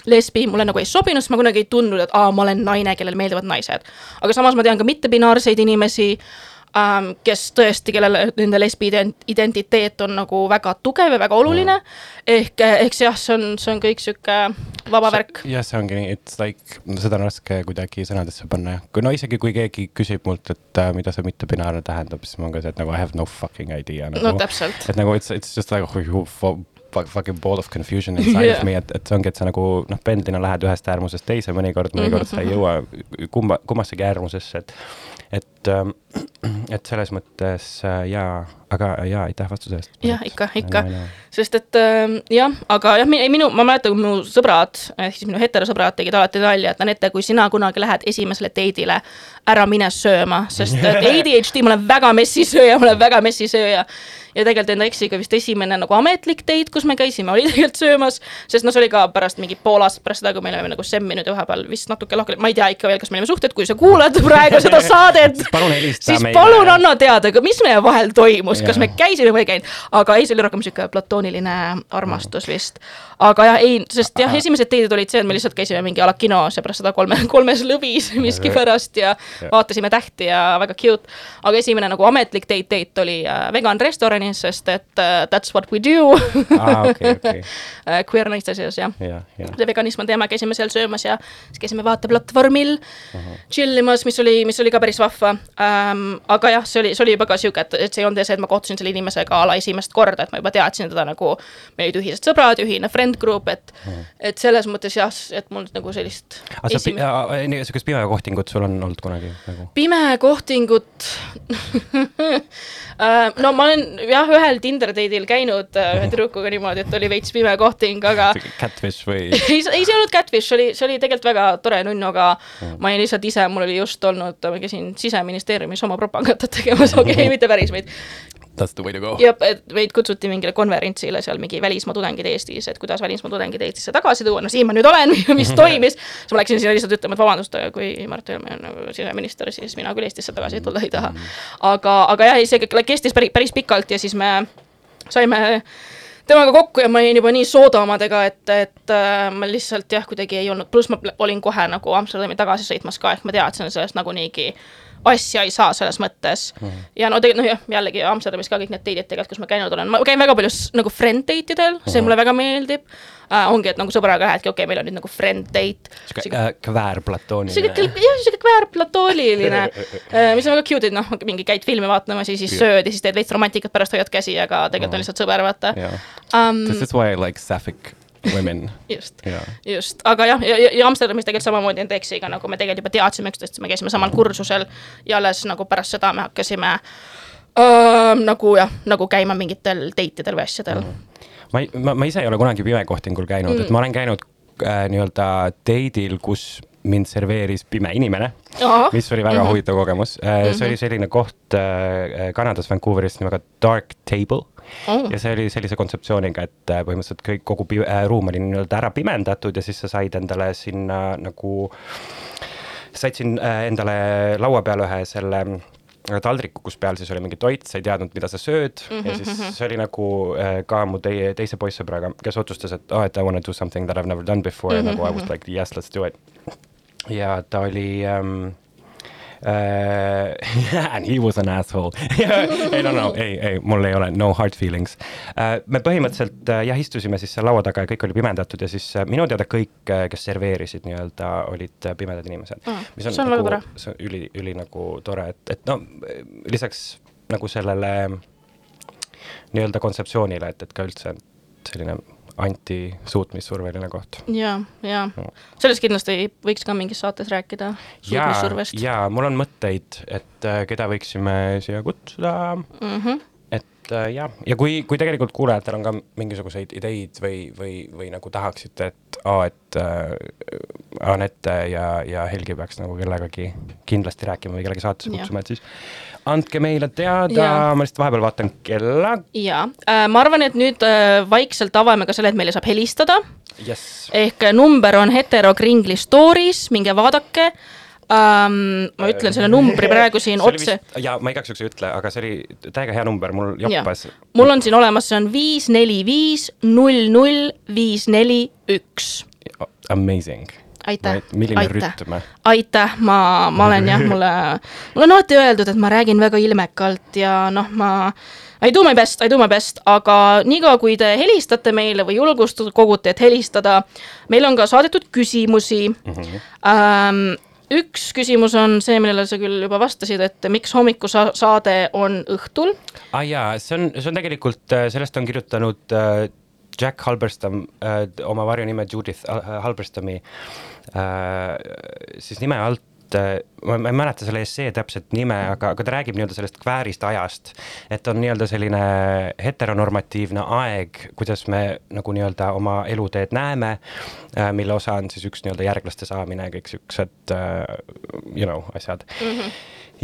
lesbi mulle nagu ei sobinud, sest ma kunagi ei tundnud, et aa, ma olen naine, kellele meeldivad naised. aga samas ma tean ka mittebinaarseid inimesi ähm,, kes tõesti, kellele nende lesbi ident- identiteet on nagu väga tugev ja väga oluline mm.. ehk, ehk see jah, see on, see on kõik sihuke vaba värk. jah, see ongi nii, it's like, seda on raske kuidagi sõnadesse panna jah. kui no isegi, kui keegi küsib mult, et äh, mida see mittebinaarne tähendab, siis ma olen ka see, et nagu I have no fucking idea nagu.. no täpselt. et nagu it's, it's just like oh, fu- fu- fucking ball of confusion inside Jah. of me, et, et see ongi, et sa nagu noh, pendlina lähed ühest äärmusest teise mõnikord, mõnikord sa ei jõua kumma, kummassegi äärmusesse, et et, et selles mõttes äh, jaa, aga jaa, aitäh vastuse eest. jah, ikka, ikka, sest et äh, jah, aga jah, ei minu, ma mäletan, kui minu sõbrad, ehk siis minu heterosõbrad tegid alati nalja, et Anette, kui sina kunagi lähed esimesele date'ile, ära mine sööma, sest et ADHD, ma olen väga messisööja, ma olen väga messisööja. ja tegelikult enda eksiga vist esimene nagu ametlik date, kus me käisime, oli tegelikult söömas, sest noh, see oli ka pärast mingi pool aastat pärast seda, kui me olime nagu semminud ja vahepeal vist natuke lahku, ma ei tea ikka veel, kas me olime suhted, kui sa kuulad praegu seda saadet. Palun helista siis meile. palun anna teada, mis meie vahel toimus, kas me käisime või ei käinud, aga ei, see oli rohkem sihuke platooniline armastus vist. aga jah, ei, sest jah, esimesed date'id olid see, et me lihtsalt käisime mingi a la kinos ja pärast seda kolme, kolmes lõvis miskipärast ja vaatasime tähti ja väga cute. aga esimene nagu ametlik date, date oli äh, vegan restoranis, sest et uh, that's what we do. Aa, okei, okei, äh, queer naiste seas jah. Jah, jah. see veganism on teema, käisime seal söömas ja siis käisime vaateplatvormil chill imas, mis oli, mis oli ka päris vahva ähm,. aga jah, see oli, see oli juba ka sihuke, et, et see ei olnud see, et ma kohtusin selle inimesega a la esimest korda, et ma juba teadsin teda nagu, meil olid ühised sõbrad, ühine friend group, et et selles mõttes jah, et mul nagu sellist aga sa, esimest- niisugust pimekohtingut sul on olnud kunagi nagu? pimekohtingut Äh, no ma olen jah, ühel Tinder date'il käinud äh, ühe tüdrukuga niimoodi, et oli veits pime kohting, aga Catfish või? ei, ei see ei olnud catfish, see oli, see oli tegelikult väga tore nunnu, aga ma olin lihtsalt ise, mul oli just olnud, ma käisin siseministeeriumis oma propagandat tegemas, okei okay,, mitte päris, vaid That's the way to go. jah, et meid kutsuti mingile konverentsile seal mingi välismaa tudengid Eestis, et kuidas välismaa tudengid Eestisse tagasi tuua, no siin ma nüüd olen, mis toimis. siis ma läksin sinna lihtsalt ütlema, et vabandust, aga kui Mart Helme on nagu siseminister, siis mina küll Eestisse tagasi tulla ei taha. aga, aga jah, see kõik kestis päris, päris pikalt ja siis me saime temaga kokku ja ma olin juba nii sooda omadega, et, et äh, ma lihtsalt jah, kuidagi ei olnud, pluss ma olin kohe nagu Amsterdami tagasi sõitmas ka, ehk ma teadsin sellest nagunigi asja ei saa selles mõttes mm.. ja no tegelikult noh, jah, jällegi Amsterdamis ka kõik need date'id tegelikult, kus ma käinud olen, ma käin väga palju nagu friend date idel, see mulle väga meeldib äh,. ongi, et nagu sõbraga lähedki, okei okay,, meil on nüüd nagu friend date. sihuke äh, kväärplatooniline sihuke, jah, sihuke kväärplatooniline, mis on väga cute, et noh, mingi käid filmi vaatamas ja siis sööd ja siis teed veits romantikat, pärast hoiad käsi, aga tegelikult on lihtsalt sõber, vaata um,. this is why I like sapphic women. just, jaa, just, aga jah, ja, ja, Amsterdamis tegelikult samamoodi enda eksiga nagu me tegelikult juba teadsime üksteist, me käisime samal kursusel ja alles nagu pärast seda me hakkasime äh, nagu jah, nagu käima mingitel date idel või asjadel mm.. ma ei, ma, ma ise ei ole kunagi pimekohtingul käinud mm., et ma olen käinud äh, nii-öelda date'il, kus mind serveeris pime inimene, mis oli väga mm -hmm. huvitav kogemus äh,. see oli selline koht äh, Kanadas Vancouveris nimega Dark Table Oh. ja see oli sellise kontseptsiooniga, et äh, põhimõtteliselt kõik, kogu äh, ruum oli nii-öelda ära pimendatud ja siis sa said endale sinna nagu, said siin äh, endale laua peale ühe selle äh, taldriku, kus peal siis oli mingi toit, sa ei teadnud, mida sa sööd mm -hmm. ja siis see oli nagu äh, ka mu teie, teise poissõbraga, kes otsustas, et oh, et I wanna do something that I have never done before mm -hmm. ja nagu I was like yes, let's do it. ja ta oli ähm, and he was an asshole ei no, no, ei, ei, mul ei ole no hard feelings uh,. me põhimõtteliselt uh, jah, istusime siis seal laua taga ja kõik oli pimendatud ja siis uh, minu teada kõik, kes serveerisid nii-öelda, olid uh, pimedad inimesed Mm, mis on, see on nagu, väga tore. see on üli, üli nagu tore, et, et no lisaks nagu sellele nii-öelda kontseptsioonile, et, et ka üldse selline antisuutmissurveline koht. ja, ja sellest kindlasti võiks ka mingis saates rääkida, ja, ja mul on mõtteid, et äh, keda võiksime siia kutsuda. Mm -hmm. et äh, jah, ja kui, kui tegelikult kuulajatel on ka mingisuguseid ideid või, või, või nagu tahaksite, et aa, et äh, Anette ja, ja Helgi peaks nagu kellegagi kindlasti rääkima või kellegi saatesse kutsuma, et siis andke meile teada, ma lihtsalt vahepeal vaatan kella. ja äh, ma arvan, et nüüd äh, vaikselt avame ka selle, et meile saab helistada. Jess. ehk äh, number on Hetero Kringli Stories, minge vaadake ähm,. ma ütlen selle numbri praegu siin otse. ja ma igaks juhuks ei ütle, aga see oli täiega hea number, mul joppas. mul on siin olemas, see on viis, neli, viis, null, null, viis, neli, üks. Amazing. aitäh, milline aitäh aitäh, ma, ma olen jah, mulle, mulle on alati öeldud, et ma räägin väga ilmekalt ja noh, ma I do my best, I do my best, aga niikaua, kui te helistate meile või julgustust kogute, et helistada, meil on ka saadetud küsimusi mm. -hmm. Ähm, üks küsimus on see, millele sa küll juba vastasid, et miks hommikusaade on õhtul. aa ah, jaa, see on, see on tegelikult, sellest on kirjutanud äh, Jack Halberstam äh, oma varjunime Judith äh, Halberstami äh, siis nime alt äh, ma ma ei mäleta selle essee täpset nime, aga, aga ta räägib nii-öelda sellest kväärist ajast, et on nii-öelda selline heteronormatiivne aeg, kuidas me nagu nii-öelda oma eluteed näeme, mille osa on siis üks nii-öelda järglaste saamine ja kõik siuksed uh, you know asjad mm. -hmm.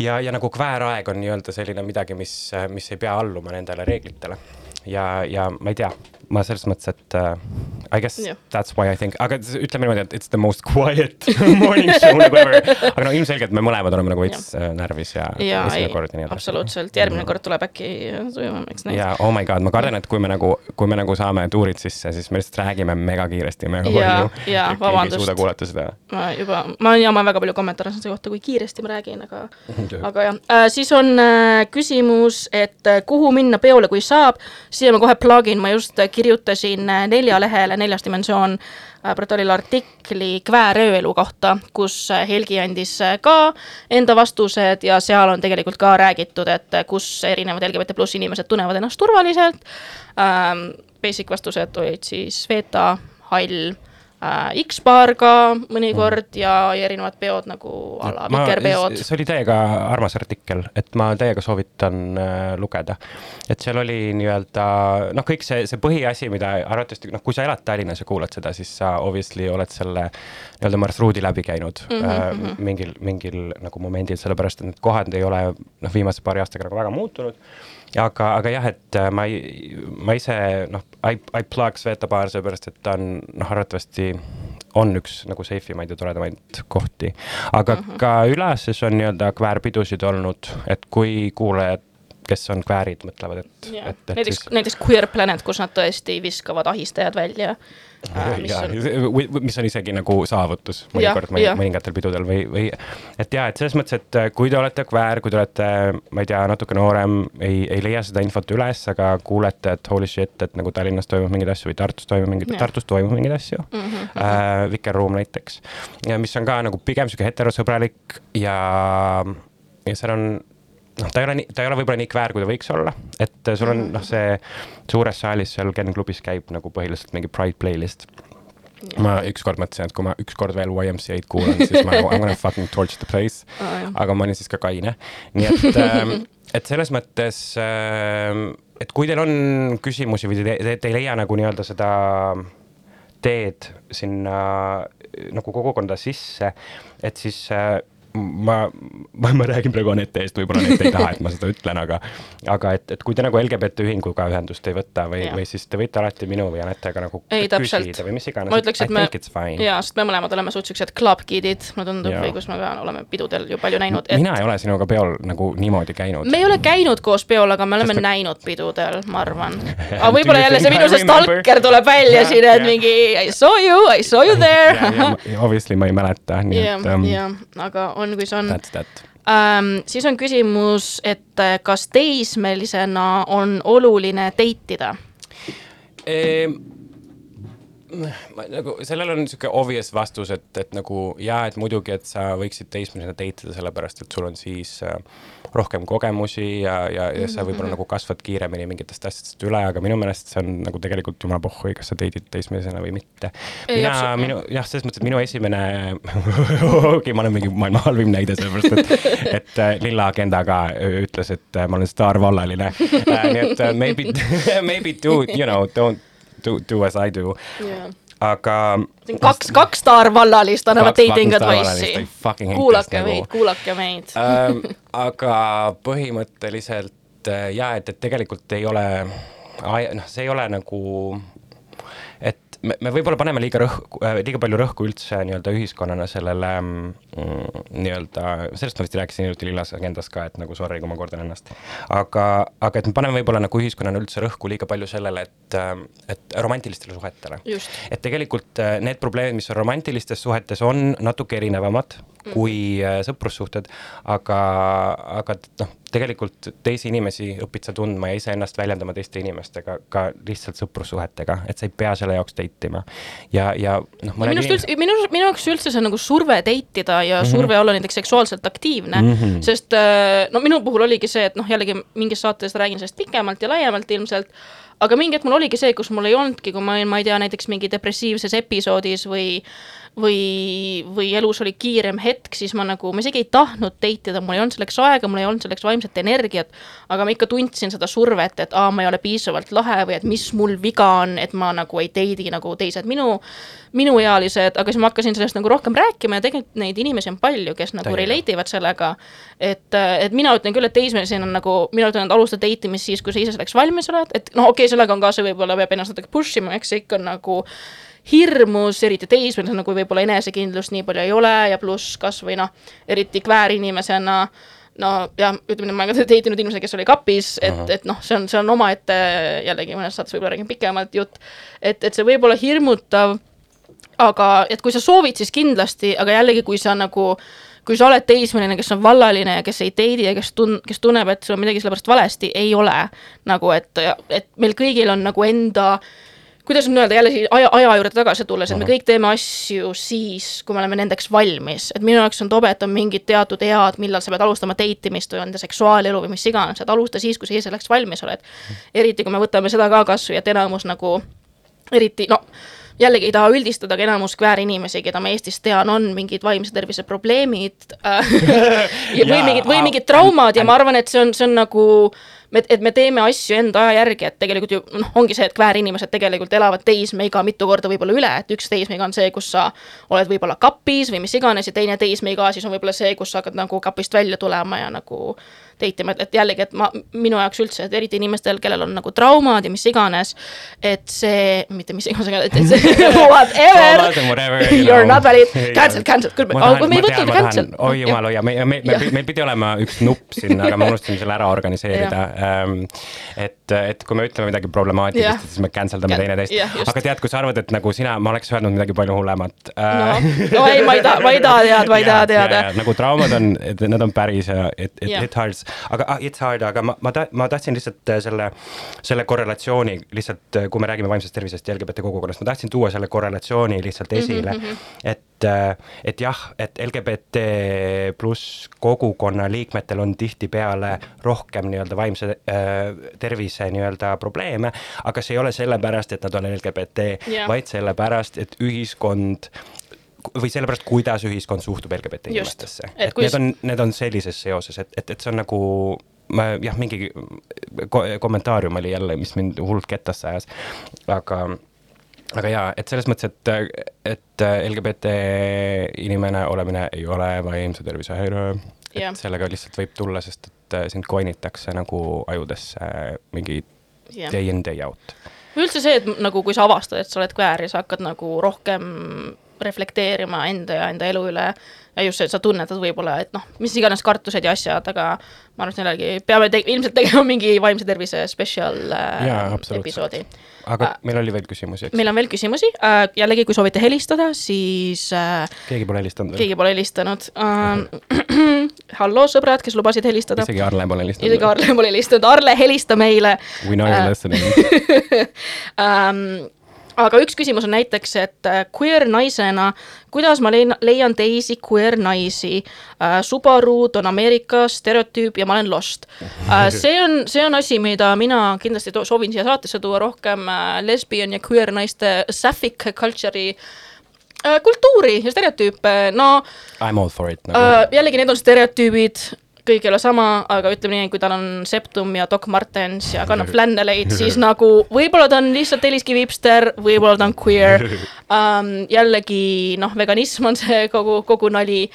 ja, ja nagu kväär-aeg on nii-öelda selline midagi, mis, mis ei pea alluma nendele reeglitele ja, ja ma ei tea, ma selles mõttes, et uh, I guess yeah. that's why I think, aga ütleme niimoodi, et it's the most quiet morning show nagu ever. aga no ilmselgelt me mõlemad oleme nagu veits yeah. närvis ja, ja esimene kord ja nii edasi. absoluutselt, järgmine kord tuleb äkki sujuvamaks näiteks. ja oh my god, ma kardan, et kui me nagu, kui me nagu saame tuurid sisse, siis me lihtsalt räägime mega kiiresti, mega palju. ja, vabandust. ei suuda kuulata seda. ma juba, ma jaman väga palju kommentaare selle kohta, kui kiiresti ma räägin, aga aga jah äh,, siis on äh, küsimus, et äh, kuhu minna peole, kui saab. siia ma kohe plugin, ma just äh, kirjutasin äh, neljalehele Neljas Dimensioon äh, protokollil artikli Kväärööelu kohta, kus äh, Helgi andis äh, ka enda vastused ja seal on tegelikult ka räägitud, et äh, kus erinevad LGBT pluss inimesed tunnevad ennast turvaliselt ähm,. Basic vastused olid siis Veta, Hall äh, X-baar ka mõnikord mm. ja, ja erinevad peod nagu a la vikerpeod. see oli täiega armas artikkel, et ma täiega soovitan äh, lugeda. et seal oli nii-öelda noh, kõik see, see põhiasi, mida arvatavasti noh, kui sa elad Tallinnas ja kuulad seda, siis sa obviously oled selle nii-öelda marsruudi läbi käinud mm -hmm. äh, mingil, mingil nagu momendil, sellepärast et need kohad ei ole noh, viimase paari aastaga nagu väga muutunud aga, aga jah, et ma ei, ma ise noh, I, I plug Sveta baar seepärast, et ta on noh, arvatavasti on üks nagu safe imaid ja toredamaid kohti. aga mm -hmm. ka Ülases on nii-öelda kväärpidusid olnud, et kui kuulajad kes on kväärid, mõtlevad, et, et. näiteks siis..., näiteks Queer Planet, kus nad tõesti viskavad ahistajad välja äh,. Mis, on... mis on isegi nagu saavutus mõnikord mõningatel pidudel või, või et ja, et selles mõttes, et kui te olete kväär, kui te olete, ma ei tea, natuke noorem, ei, ei leia seda infot üles, aga kuulete, et holy shit, et nagu Tallinnas toimub mingeid asju või Tartus toimub mingeid, Tartus toimub mingeid asju mm. -hmm. Äh, Vikerruum näiteks, mis on ka nagu pigem sihuke heterosõbralik ja, ja seal on noh, ta ei ole nii, ta ei ole võib-olla nii kväär, kui ta võiks olla, et sul on noh, see suures saalis seal Ken klubis käib nagu põhiliselt mingi Pride playlist. ma ükskord mõtlesin, et kui ma ükskord veel YMCA-d kuulan, siis ma I m gonna fucking torch the place oh,. aga ma olin siis ka kaine, nii et ähm, et selles mõttes äh,, et kui teil on küsimusi või te, te, te ei leia nagu nii-öelda seda teed sinna nagu kogukonda sisse, et siis äh, ma, ma, ma räägin praegu Anette eest, võib-olla Anett ei taha, et ma seda ütlen, aga aga et, et kui te nagu LGBT ühinguga ühendust ei võta või, või siis te võite alati minu või Anetega nagu ei, küsida või mis iganes. ma ütleks, et me, jaa, sest me mõlemad oleme suht siuksed club kid'id, mulle tundub, või kus me ka oleme pidudel ju palju näinud et.... mina ei ole sinuga peol nagu niimoodi käinud. me ei ole käinud koos peol, aga me oleme sest näinud pidudel, ma arvan. aga võib-olla jälle see minu see stalker tuleb välja yeah, siin, et yeah. mingi I saw you, I saw you there yeah, yeah, obviously ma ei mäleta, nii yeah, et um,. jah, aga on, kui see on. That's that ähm,. siis on küsimus, et äh, kas teismelisena on oluline date ida ehm,? Ma nagu, sellel on niisugune obvious vastus, et, et nagu jaa, et muidugi, et sa võiksid teismelisena date ida, sellepärast et sul on siis äh, rohkem kogemusi ja, ja, ja sa võib-olla nagu kasvad kiiremini mingitest asjadest üle, aga minu meelest see on nagu tegelikult jumala pohhui, kas sa date'id teismelisena või mitte. mina, minu jah, selles mõttes, et minu esimene okei ma olen mingi maailma halvim näide, sellepärast et, et äh, Lilla Agenda ka ütles, et äh, ma olen staarvallaline äh,. nii et uh, maybe maybe do, you know, don't do, do as I do yeah aga. kaks, kaks staarvallalist annavad dating advice'i. kuulake meid, kuulake meid ähm, aga põhimõtteliselt äh, jaa, et, et tegelikult ei ole, noh, see ei ole nagu me, me võib-olla paneme liiga rõhku äh,, liiga palju rõhku üldse nii-öelda ühiskonnana sellele mm, nii-öelda, sellest ma vist rääkisin hiljuti Lillas agendas ka, et nagu sorry, kui ma kordan ennast. aga, aga et me paneme võib-olla nagu ühiskonnana üldse rõhku liiga palju sellele, et, äh, et romantilistele suhetele. et tegelikult äh, need probleemid, mis on romantilistes suhetes, on natuke erinevamad. Kui äh, sõprussuhted, aga, aga noh, tegelikult teisi inimesi õpid sa tundma ja iseennast väljendama teiste inimestega ka lihtsalt sõprussuhetega, et sa ei pea selle jaoks date ima. ja, ja noh. minu arust üldse, minu, minu jaoks üldse see on nagu surve date ida ja mm -hmm. surve olla näiteks seksuaalselt aktiivne mm, -hmm. sest äh, no minu puhul oligi see, et noh, jällegi mingis saates räägin sellest pikemalt ja laiemalt ilmselt aga mingi hetk mul oligi see, kus mul ei olnudki, kui ma olin, ma ei tea, näiteks mingi depressiivses episoodis või või, või elus oli kiirem hetk, siis ma nagu, ma isegi ei tahtnud date ida, mul ei olnud selleks aega, mul ei olnud selleks vaimset energiat, aga ma ikka tundsin seda survet, et aa, ma ei ole piisavalt lahe või et mis mul viga on, et ma nagu ei date'i nagu teised minu, minuealised, aga siis ma hakkasin sellest nagu rohkem rääkima ja tegelikult neid inimesi on palju, kes nagu relate ivad sellega, et, et mina ütlen küll, et teismelisena on nagu, mina ütlen, et alusta date imist siis, kui sa ise selleks valmis oled, et noh, okei okay,, sellega on ka see võib-olla peab ennast natuke push ima, eks see ikka on nagu hirmus, eriti teismelisena, kui võib-olla enesekindlust nii palju ei ole ja pluss kasvõi noh, eriti kväärinimesena no jah, ütleme, ma olen ka date inud inimese, kes oli kapis, et, et noh, see on, see on omaette jällegi mõnes saates võib-olla räägin pikemalt jutt, et, et see võib olla hirmutav, aga et kui sa soovid, siis kindlasti, aga jällegi, kui sa nagu kui sa oled teismeline, kes on vallaline ja kes ei date'i ja kes tun-, kes tunneb, et sul on midagi sellepärast valesti, ei ole. nagu et, et meil kõigil on nagu enda äh, kuidas nüüd öelda, jälle siia aja, aja juurde tagasi tulles, et me kõik teeme asju siis, kui me oleme nendeks valmis, et minu jaoks on tobe, et on mingid teatud ead, millal sa pead alustama date imist või enda seksuaalelu või mis iganes, et alusta siis, kui sa ise selleks valmis oled. eriti, kui me võtame seda ka kasvõi, et enamus nagu eriti, no jällegi ei taha üldistada, aga enamus kväärinimesi, keda ma Eestis tean, on mingid vaimse tervise probleemid äh, või mingid, või mingid traumad ja ma arvan, et see on, see on nagu me, et me teeme asju enda aja järgi, et tegelikult ju noh, ongi see, et kväärinimesed tegelikult elavad teismeiga mitu korda võib-olla üle, et üks teismeiga on see, kus sa oled võib-olla kapis või mis iganes ja teine teismeiga siis on võib-olla see, kus sa hakkad nagu kapist välja tulema ja nagu date ima, et jällegi, et ma, minu jaoks üldse, et eriti inimestel, kellel on nagu traumad ja mis iganes, et see, mitte mis iganes, et see whatever. You are not valid, cancel, cancel, küll, aga me ei võtnud cancel. oi jumal hoia, meil, meil, meil pidi olema üks nupp siin, aga me unustasime selle ära organiseerida. Ähm, et, et kui me ütleme midagi problemaatilist, siis me cancel dame teineteist. aga tead, kui sa arvad, et nagu sina, ma oleks öelnud midagi palju hullemat äh.... no, ei, ma ei taha, ma ei taha teada, ma ei taha teada. nagu traumad on, et need on päris ja it, it, it hurts aga ah, it's hard, aga ma, ma ta-, ma tahtsin lihtsalt äh, selle, selle korrelatsiooni lihtsalt, äh, kui me räägime vaimsest tervisest ja LGBT kogukonnast, ma tahtsin tuua selle korrelatsiooni lihtsalt mhm, esile mm, -hmm. et, äh, et jah, et LGBT pluss kogukonna liikmetel on tihtipeale rohkem nii-öelda vaimse äh, tervise nii-öelda probleeme, aga see ei ole sellepärast, et nad on LGBT yeah., vaid sellepärast, et ühiskond või sellepärast, kuidas ühiskond suhtub LGBT inimestesse. et, et kui... need on, need on sellises seoses, et, et, et see on nagu ma jah, mingi ko kommentaarium oli jälle, mis mind hullult kettasse ajas, aga aga jaa, et selles mõttes, et, et LGBT inimene olemine ei ole vaimse tervise häire. et sellega lihtsalt võib tulla, sest et sind koinitakse nagu ajudesse mingi Jah. day in, day out. üldse see, et nagu kui sa avastad, et sa oled queer ja sa hakkad nagu rohkem reflekteerima enda ja enda elu üle ja just see, et sa tunnetad võib-olla, et noh, mis iganes kartused ja asjad, aga ma arvan, et jällegi peame te ilmselt tegema mingi vaimse tervise spetsial äh, episoodi. aga Äh, meil oli veel küsimusi, eks? meil on veel küsimusi äh,, jällegi, kui soovite helistada, siis äh, keegi pole helistanud veel? keegi pole helistanud äh,. hallo, sõbrad, kes lubasid helistada. isegi Arle pole helistanud isegi Arle pole helistanud, Arle, helista meile We know you Äh, are listening ähm, aga üks küsimus on näiteks, et äh, queer naisena, kuidas ma leian, leian teisi queer naisi äh,? Subarud on Ameerikas stereotüüp ja ma olen lost äh. see on, see on asi, mida mina kindlasti soovin siia saatesse tuua rohkem äh, lesbian ja queer naiste sapphic culture'i äh, kultuuri ja stereotüüpe, no I m all for it nagu. uh,. jällegi, need on stereotüübid, kõik ei ole sama, aga ütleme nii, kui tal on septum ja Doc Martens ja kannab flanneleid, siis nagu võib-olla ta on lihtsalt heliskivi hipster, võib-olla ta on queer um. jällegi noh, veganism on see kogu, kogu nali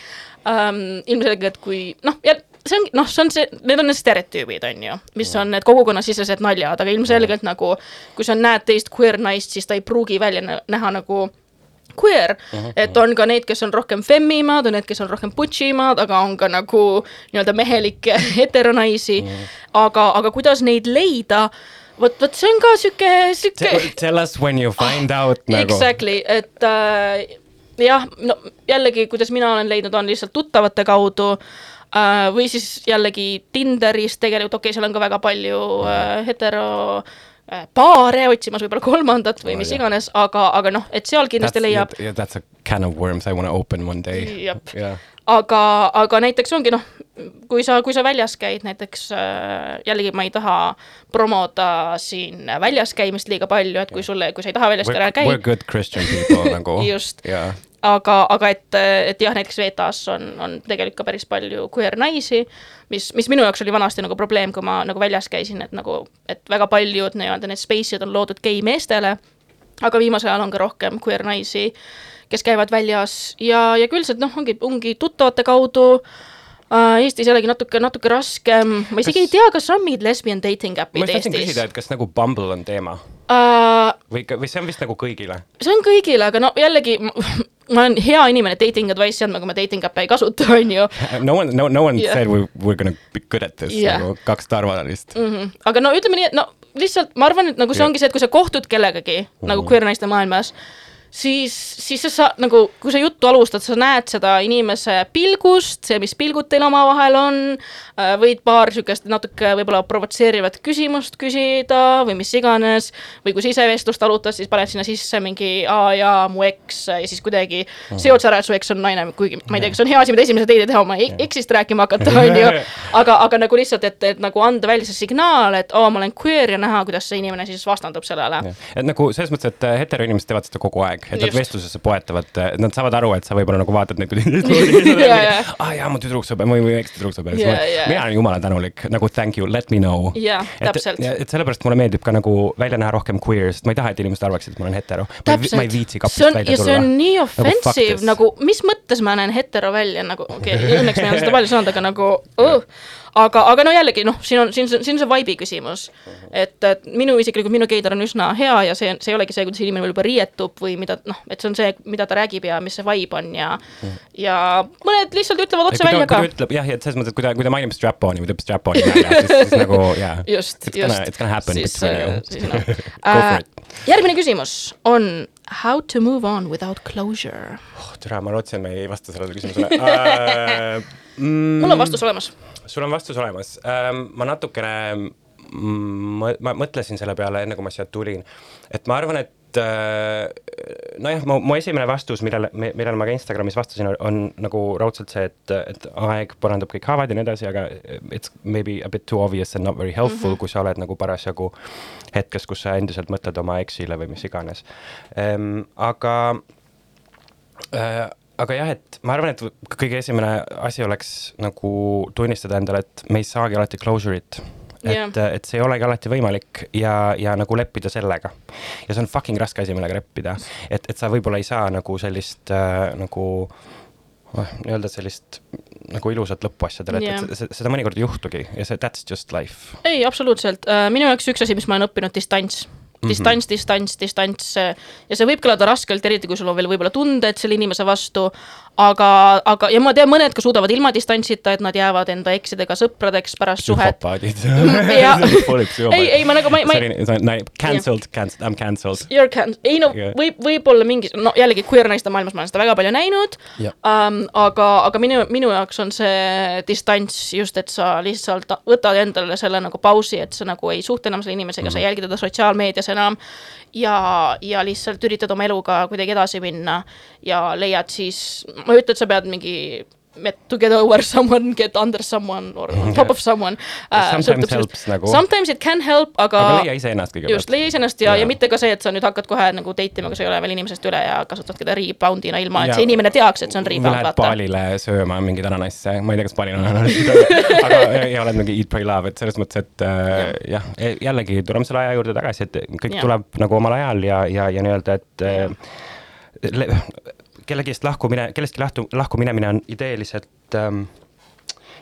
um,. ilmselgelt, kui noh, see on noh, see on see, need on need stereotüübid, on ju, mis on need kogukonnasisesed naljad, aga ilmselgelt nagu kui sa näed teist queer naist, siis ta ei pruugi välja nä- näha nagu queer uh, -huh. et on ka neid, kes on rohkem femmimad, on need, kes on rohkem butchimad, aga on ka nagu nii-öelda mehelikke heteronaisi uh. -huh. aga, aga kuidas neid leida, vot, vot see on ka sihuke, sihuke. Tell us when you find out nagu. Exactly, et äh, jah, no jällegi, kuidas mina olen leidnud, on lihtsalt tuttavate kaudu äh, või siis jällegi Tinderis tegelikult, okei okay,, seal on ka väga palju äh, hetero äh, paare otsimas võib-olla kolmandat või mis iganes, aga, aga noh, et seal kindlasti That's, leiab yeah, that's a can of worms I wanna open one day. Yeah. aga, aga näiteks ongi noh, kui sa, kui sa väljas käid näiteks äh, jällegi ma ei taha promoda siin väljas käimist liiga palju, et kui sulle, kui sa ei taha väljas We're, ära we're käia, good Christian people nagu. Just. Yeah. aga, aga et, et jah, näiteks VTA-s on, on tegelikult ka päris palju queer naisi, mis, mis minu jaoks oli vanasti nagu probleem, kui ma nagu väljas käisin, et nagu, et väga paljud nii-öelda need space'id on loodud gei meestele, aga viimasel ajal on ka rohkem queer naisi, kes käivad väljas ja, ja küll see, noh, ongi, ongi tuttavate kaudu äh, Eestis jällegi natuke, natuke raskem, ma isegi Kas- ei tea, kas on mingid lesbian dating ma äpid just tahtsin Eestis küsida, et kas nagu Bumble on teema uh,. või, või see on vist nagu kõigile? see on kõigile, aga no jällegi ma, ma olen hea inimene dating advice'i andma, kui ma dating äppe ei kasuta, on ju No one, no, no one Yeah. said we, we're gonna be good at this Yeah. nagu kaks tarvanalist mm.. mm. -hmm. aga no ütleme nii, et no lihtsalt ma arvan, et nagu see ongi see, et kui sa kohtud kellegagi mm -hmm. nagu queer naiste maailmas, siis, siis sa saa- nagu, kui sa juttu alustad, sa näed seda inimese pilgust, see, mis pilgud teil omavahel on, võid paar niisugust natuke võib-olla provotseerivat küsimust küsida või mis iganes, või kui sa ise vestlust alutad, siis paned sinna sisse mingi aa jaa, mu eks ja siis kuidagi seod sa ära, et su eks on naine, kuigi ma ei tea, kas see on hea asi, mida esimese teine teha, oma e- eksist rääkima hakata, on ju, aga, aga nagu lihtsalt, et, et nagu anda välja see signaal, et oo, ma olen queer ja näha, kuidas see inimene siis vastandub sellele. et nagu selles mõttes, et äh, heteroinimesed teevad seda kogu aeg, et nad Just. vestlusesse poetavad, nad saavad aru, et sa võib-olla nagu vaatad neid ja. aa jaa, mu tüdruksõber, mu mu ekstüdruksõber Ja, ja. mina olen jumala tänulik, nagu thank you, let me know. Jaa, täpselt. et sellepärast mulle meeldib ka nagu välja näha rohkem queer, sest ma ei taha, et inimesed arvaksid, et ma olen hetero. ma ei, viitsi kapist on, välja ja tulla. see on nii fuck offensive nagu, nagu, mis mõttes ma näen hetero välja nagu, okei okay,, õnneks ma ei ole seda palju saanud, aga nagu uh. aga, aga no jällegi noh, siin on, siin, siin on see vibe'i küsimus. et, et minu isiklikult, minu geider on üsna hea ja see, see ei olegi see, kuidas inimene võib-olla riietub või mida noh, et see on see, mida ta räägib ja mis see vibe on ja ja mõned lihtsalt ütlevad otse välja ka kui ta ütleb jah, et selles mõttes, et kui ta, kui ta mainib strap-on'i või teeb strap-on'i välja, siis, nagu jaa. just, just. it's gonna happen siis, between you äh, siis noh it.. järgmine küsimus on how to move on without closure. oh,. tere, ma lootsin, et me ei vasta sellele küsimusele uh. Mm, mul on vastus olemas. Sul on vastus olemas um,. ma natukene mm, ma mõtlesin selle peale, enne kui ma siia tulin, et ma arvan, et äh, nojah, mu, mu esimene vastus, millele, millele ma ka Instagramis vastasin, on nagu raudselt see, et, et aeg parandab kõik haavad ja nii edasi, aga it's maybe a bit too obvious and not very helpful mm, -hmm. kui sa oled nagu parasjagu hetkes, kus sa endiselt mõtled oma eksile või mis iganes um,. aga äh, aga jah, et ma arvan, et kõige esimene asi oleks nagu tunnistada endale, et me ei saagi alati closure'it Jah. et, et see ei olegi alati võimalik ja, ja nagu leppida sellega. ja see on fucking raske asi, millega leppida, et, et sa võib-olla ei saa nagu sellist äh, nagu noh, nii-öelda sellist nagu ilusat lõppu asjadele, et yeah. et seda mõnikord ei juhtugi ja see that's just life. ei, absoluutselt, minu jaoks üks asi, mis ma olen õppinud, distants. distants, distants, distants ja see võib kõlada raskelt, eriti kui sul on veel võib-olla tunded selle inimese vastu. aga, aga ja ma tean, mõned ka suudavad ilma distantsita, et nad jäävad enda eksidega sõpradeks pärast suhet. Ja-. ei, ei, ma nagu, ma, ma Cancelled, cancelled, I m cancelled. You're can-, ei no Jah. võib, võib-olla mingi, no jällegi queer naiste maailmas ma olen seda väga palju näinud Jah. um,. aga, aga minu, minu jaoks on see distants just, et sa lihtsalt võtad endale selle nagu pausi, et sa nagu ei suhtle enam selle inimesega mm, -hmm. sa ei jälgi teda sotsiaalmeedias enam. ja, ja lihtsalt üritad oma eluga kuidagi edasi minna ja leiad siis, ma ei ütle, et sa pead mingi met to get over someone, get under someone or on top of someone uh,. Sometimes helps nagu. Sometimes it can help, aga, aga leia iseennast just, kõigepealt. leia iseennast ja, ja, ja mitte ka see, et sa nüüd hakkad kohe nagu date ima, kui sa ei ole veel inimesest üle ja kasutad keda rebound'ina ilma, et Ja- see inimene teaks, et see on rebound, lähed baalile sööma mingeid ananasse, ma ei tea, kas baalil on ananasid, aga ja oled mingi eat, pray, love, et selles mõttes, et äh, jah, jällegi tuleme selle aja juurde tagasi, et kõik Jah. tuleb nagu omal ajal ja, ja, ja nii-öelda, et äh, le- kellegist lahkumine, kellestki lahtu, lahku minemine on ideeliselt ähm,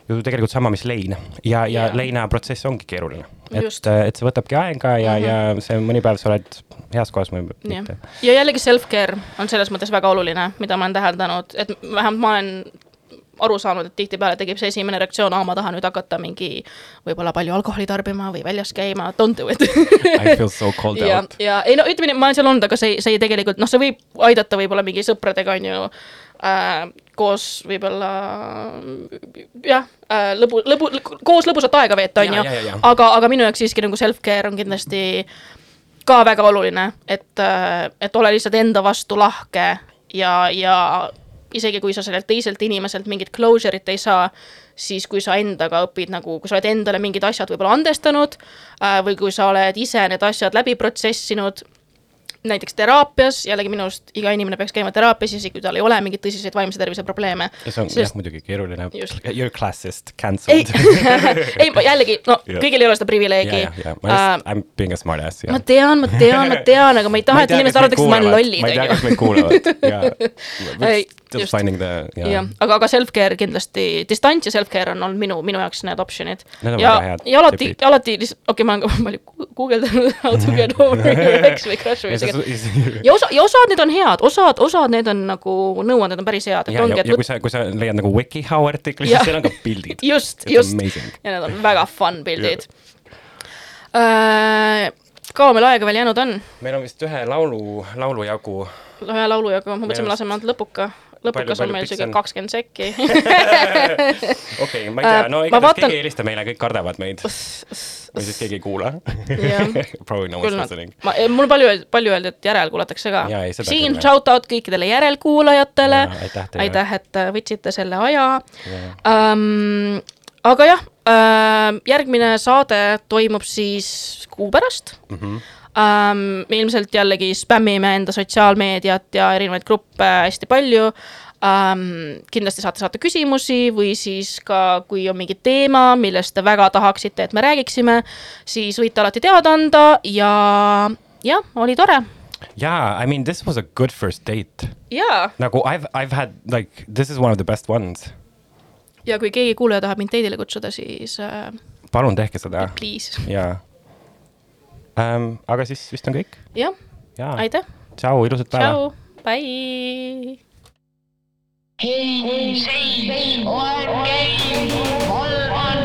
ju tegelikult sama, mis lein ja, ja Jaa. leina protsess ongi keeruline. et Just., et see võtabki aega ja mm, -hmm. ja see mõni päev sa oled heas kohas, jah mitte., ja jällegi self-care on selles mõttes väga oluline, mida ma olen täheldanud, et vähemalt ma olen aru saanud, et tihtipeale tekib see esimene reaktsioon, aa, ma tahan nüüd hakata mingi võib-olla palju alkoholi tarbima või väljas käima, don't do it. I feel so called ja out., ja ei no ütleme nii, ma olen seal olnud, aga see, see tegelikult noh, see võib aidata võib-olla mingi sõpradega on ju äh, koos võib-olla jah äh,, lõbu, lõbu, koos lõbusat aega veeta, on ju aga, aga minu jaoks siiski nagu self-care on kindlasti ka väga oluline, et, et ole lihtsalt enda vastu lahke ja, ja isegi kui sa sellelt teiselt inimeselt mingit closure'it ei saa, siis kui sa endaga õpid nagu, kui sa oled endale mingid asjad võib-olla andestanud äh, või kui sa oled ise need asjad läbi protsessinud, näiteks teraapias, jällegi minu arust iga inimene peaks käima teraapias, isegi kui tal ei ole mingeid tõsiseid vaimse tervise probleeme. ja see on jah, muidugi keeruline Just. You are classist, ei cancelled. ei ma jällegi, no Jah. kõigil ei ole seda privileegi ja ma Äh, just, I m being a smart ass, ma jah. tean, ma tean, ma tean, aga ma ei taha, et inimesed arvaks, et ma olen lollid, ma ei tea, kas meid kuulavad still just. finding the, jah jah, aga, aga self-care kindlasti, distants ja self-care on olnud minu, minu jaoks need on ja ja alati alati lihtsalt, okei okay,, ma olen ka palju gu- guugeldanud how to get over your ex või crush või. ja, ja osa, ja osad need on head, osad, osad need on nagu nõuanded on päris head, ja, ja et kui sa, kui sa leiad nagu WikiHow artikli, siis seal on ka pildid. just, just ja need on väga fun pildid. kaua meil aega veel jäänud on? meil on vist ühe laulu, laulu jagu. ühe laulu jagu, ma mõtlesin, me laseme ainult lõpuka. Lõpukas palju on meil on? kakskümmend sekki. okei, ma ei tea, no Äh, ma igatahes vaatan- keegi ei helista meile, kõik kardavad meid. või siis keegi ei kuula. Probably no one's listening., ma, mul palju, palju öeldi, et järelkuulatakse ka siin shout out kõikidele järelkuulajatele aitäh et äh, võtsite selle aja um,. aga jah uh,, järgmine saade toimub siis kuu pärast mm. -hmm. um,. ilmselt jällegi spämmime enda sotsiaalmeediat ja erinevaid gruppe hästi palju um,. kindlasti saate saata küsimusi või siis ka, kui on mingi teema, millest te väga tahaksite, et me räägiksime, siis võite alati teada anda ja jah, oli tore jaa, I mean this was a good first date. ja, nagu I've, I've had like this is one of the best ones. ja kui keegi kuulaja tahab mind teidile kutsuda, siis uh, palun tehke seda please, jaa ähm,. aga siis vist on kõik? jah ja., aitäh. tšau, ilusat päeva. tšau, bye. hei, seis, olen Kein, Valvan.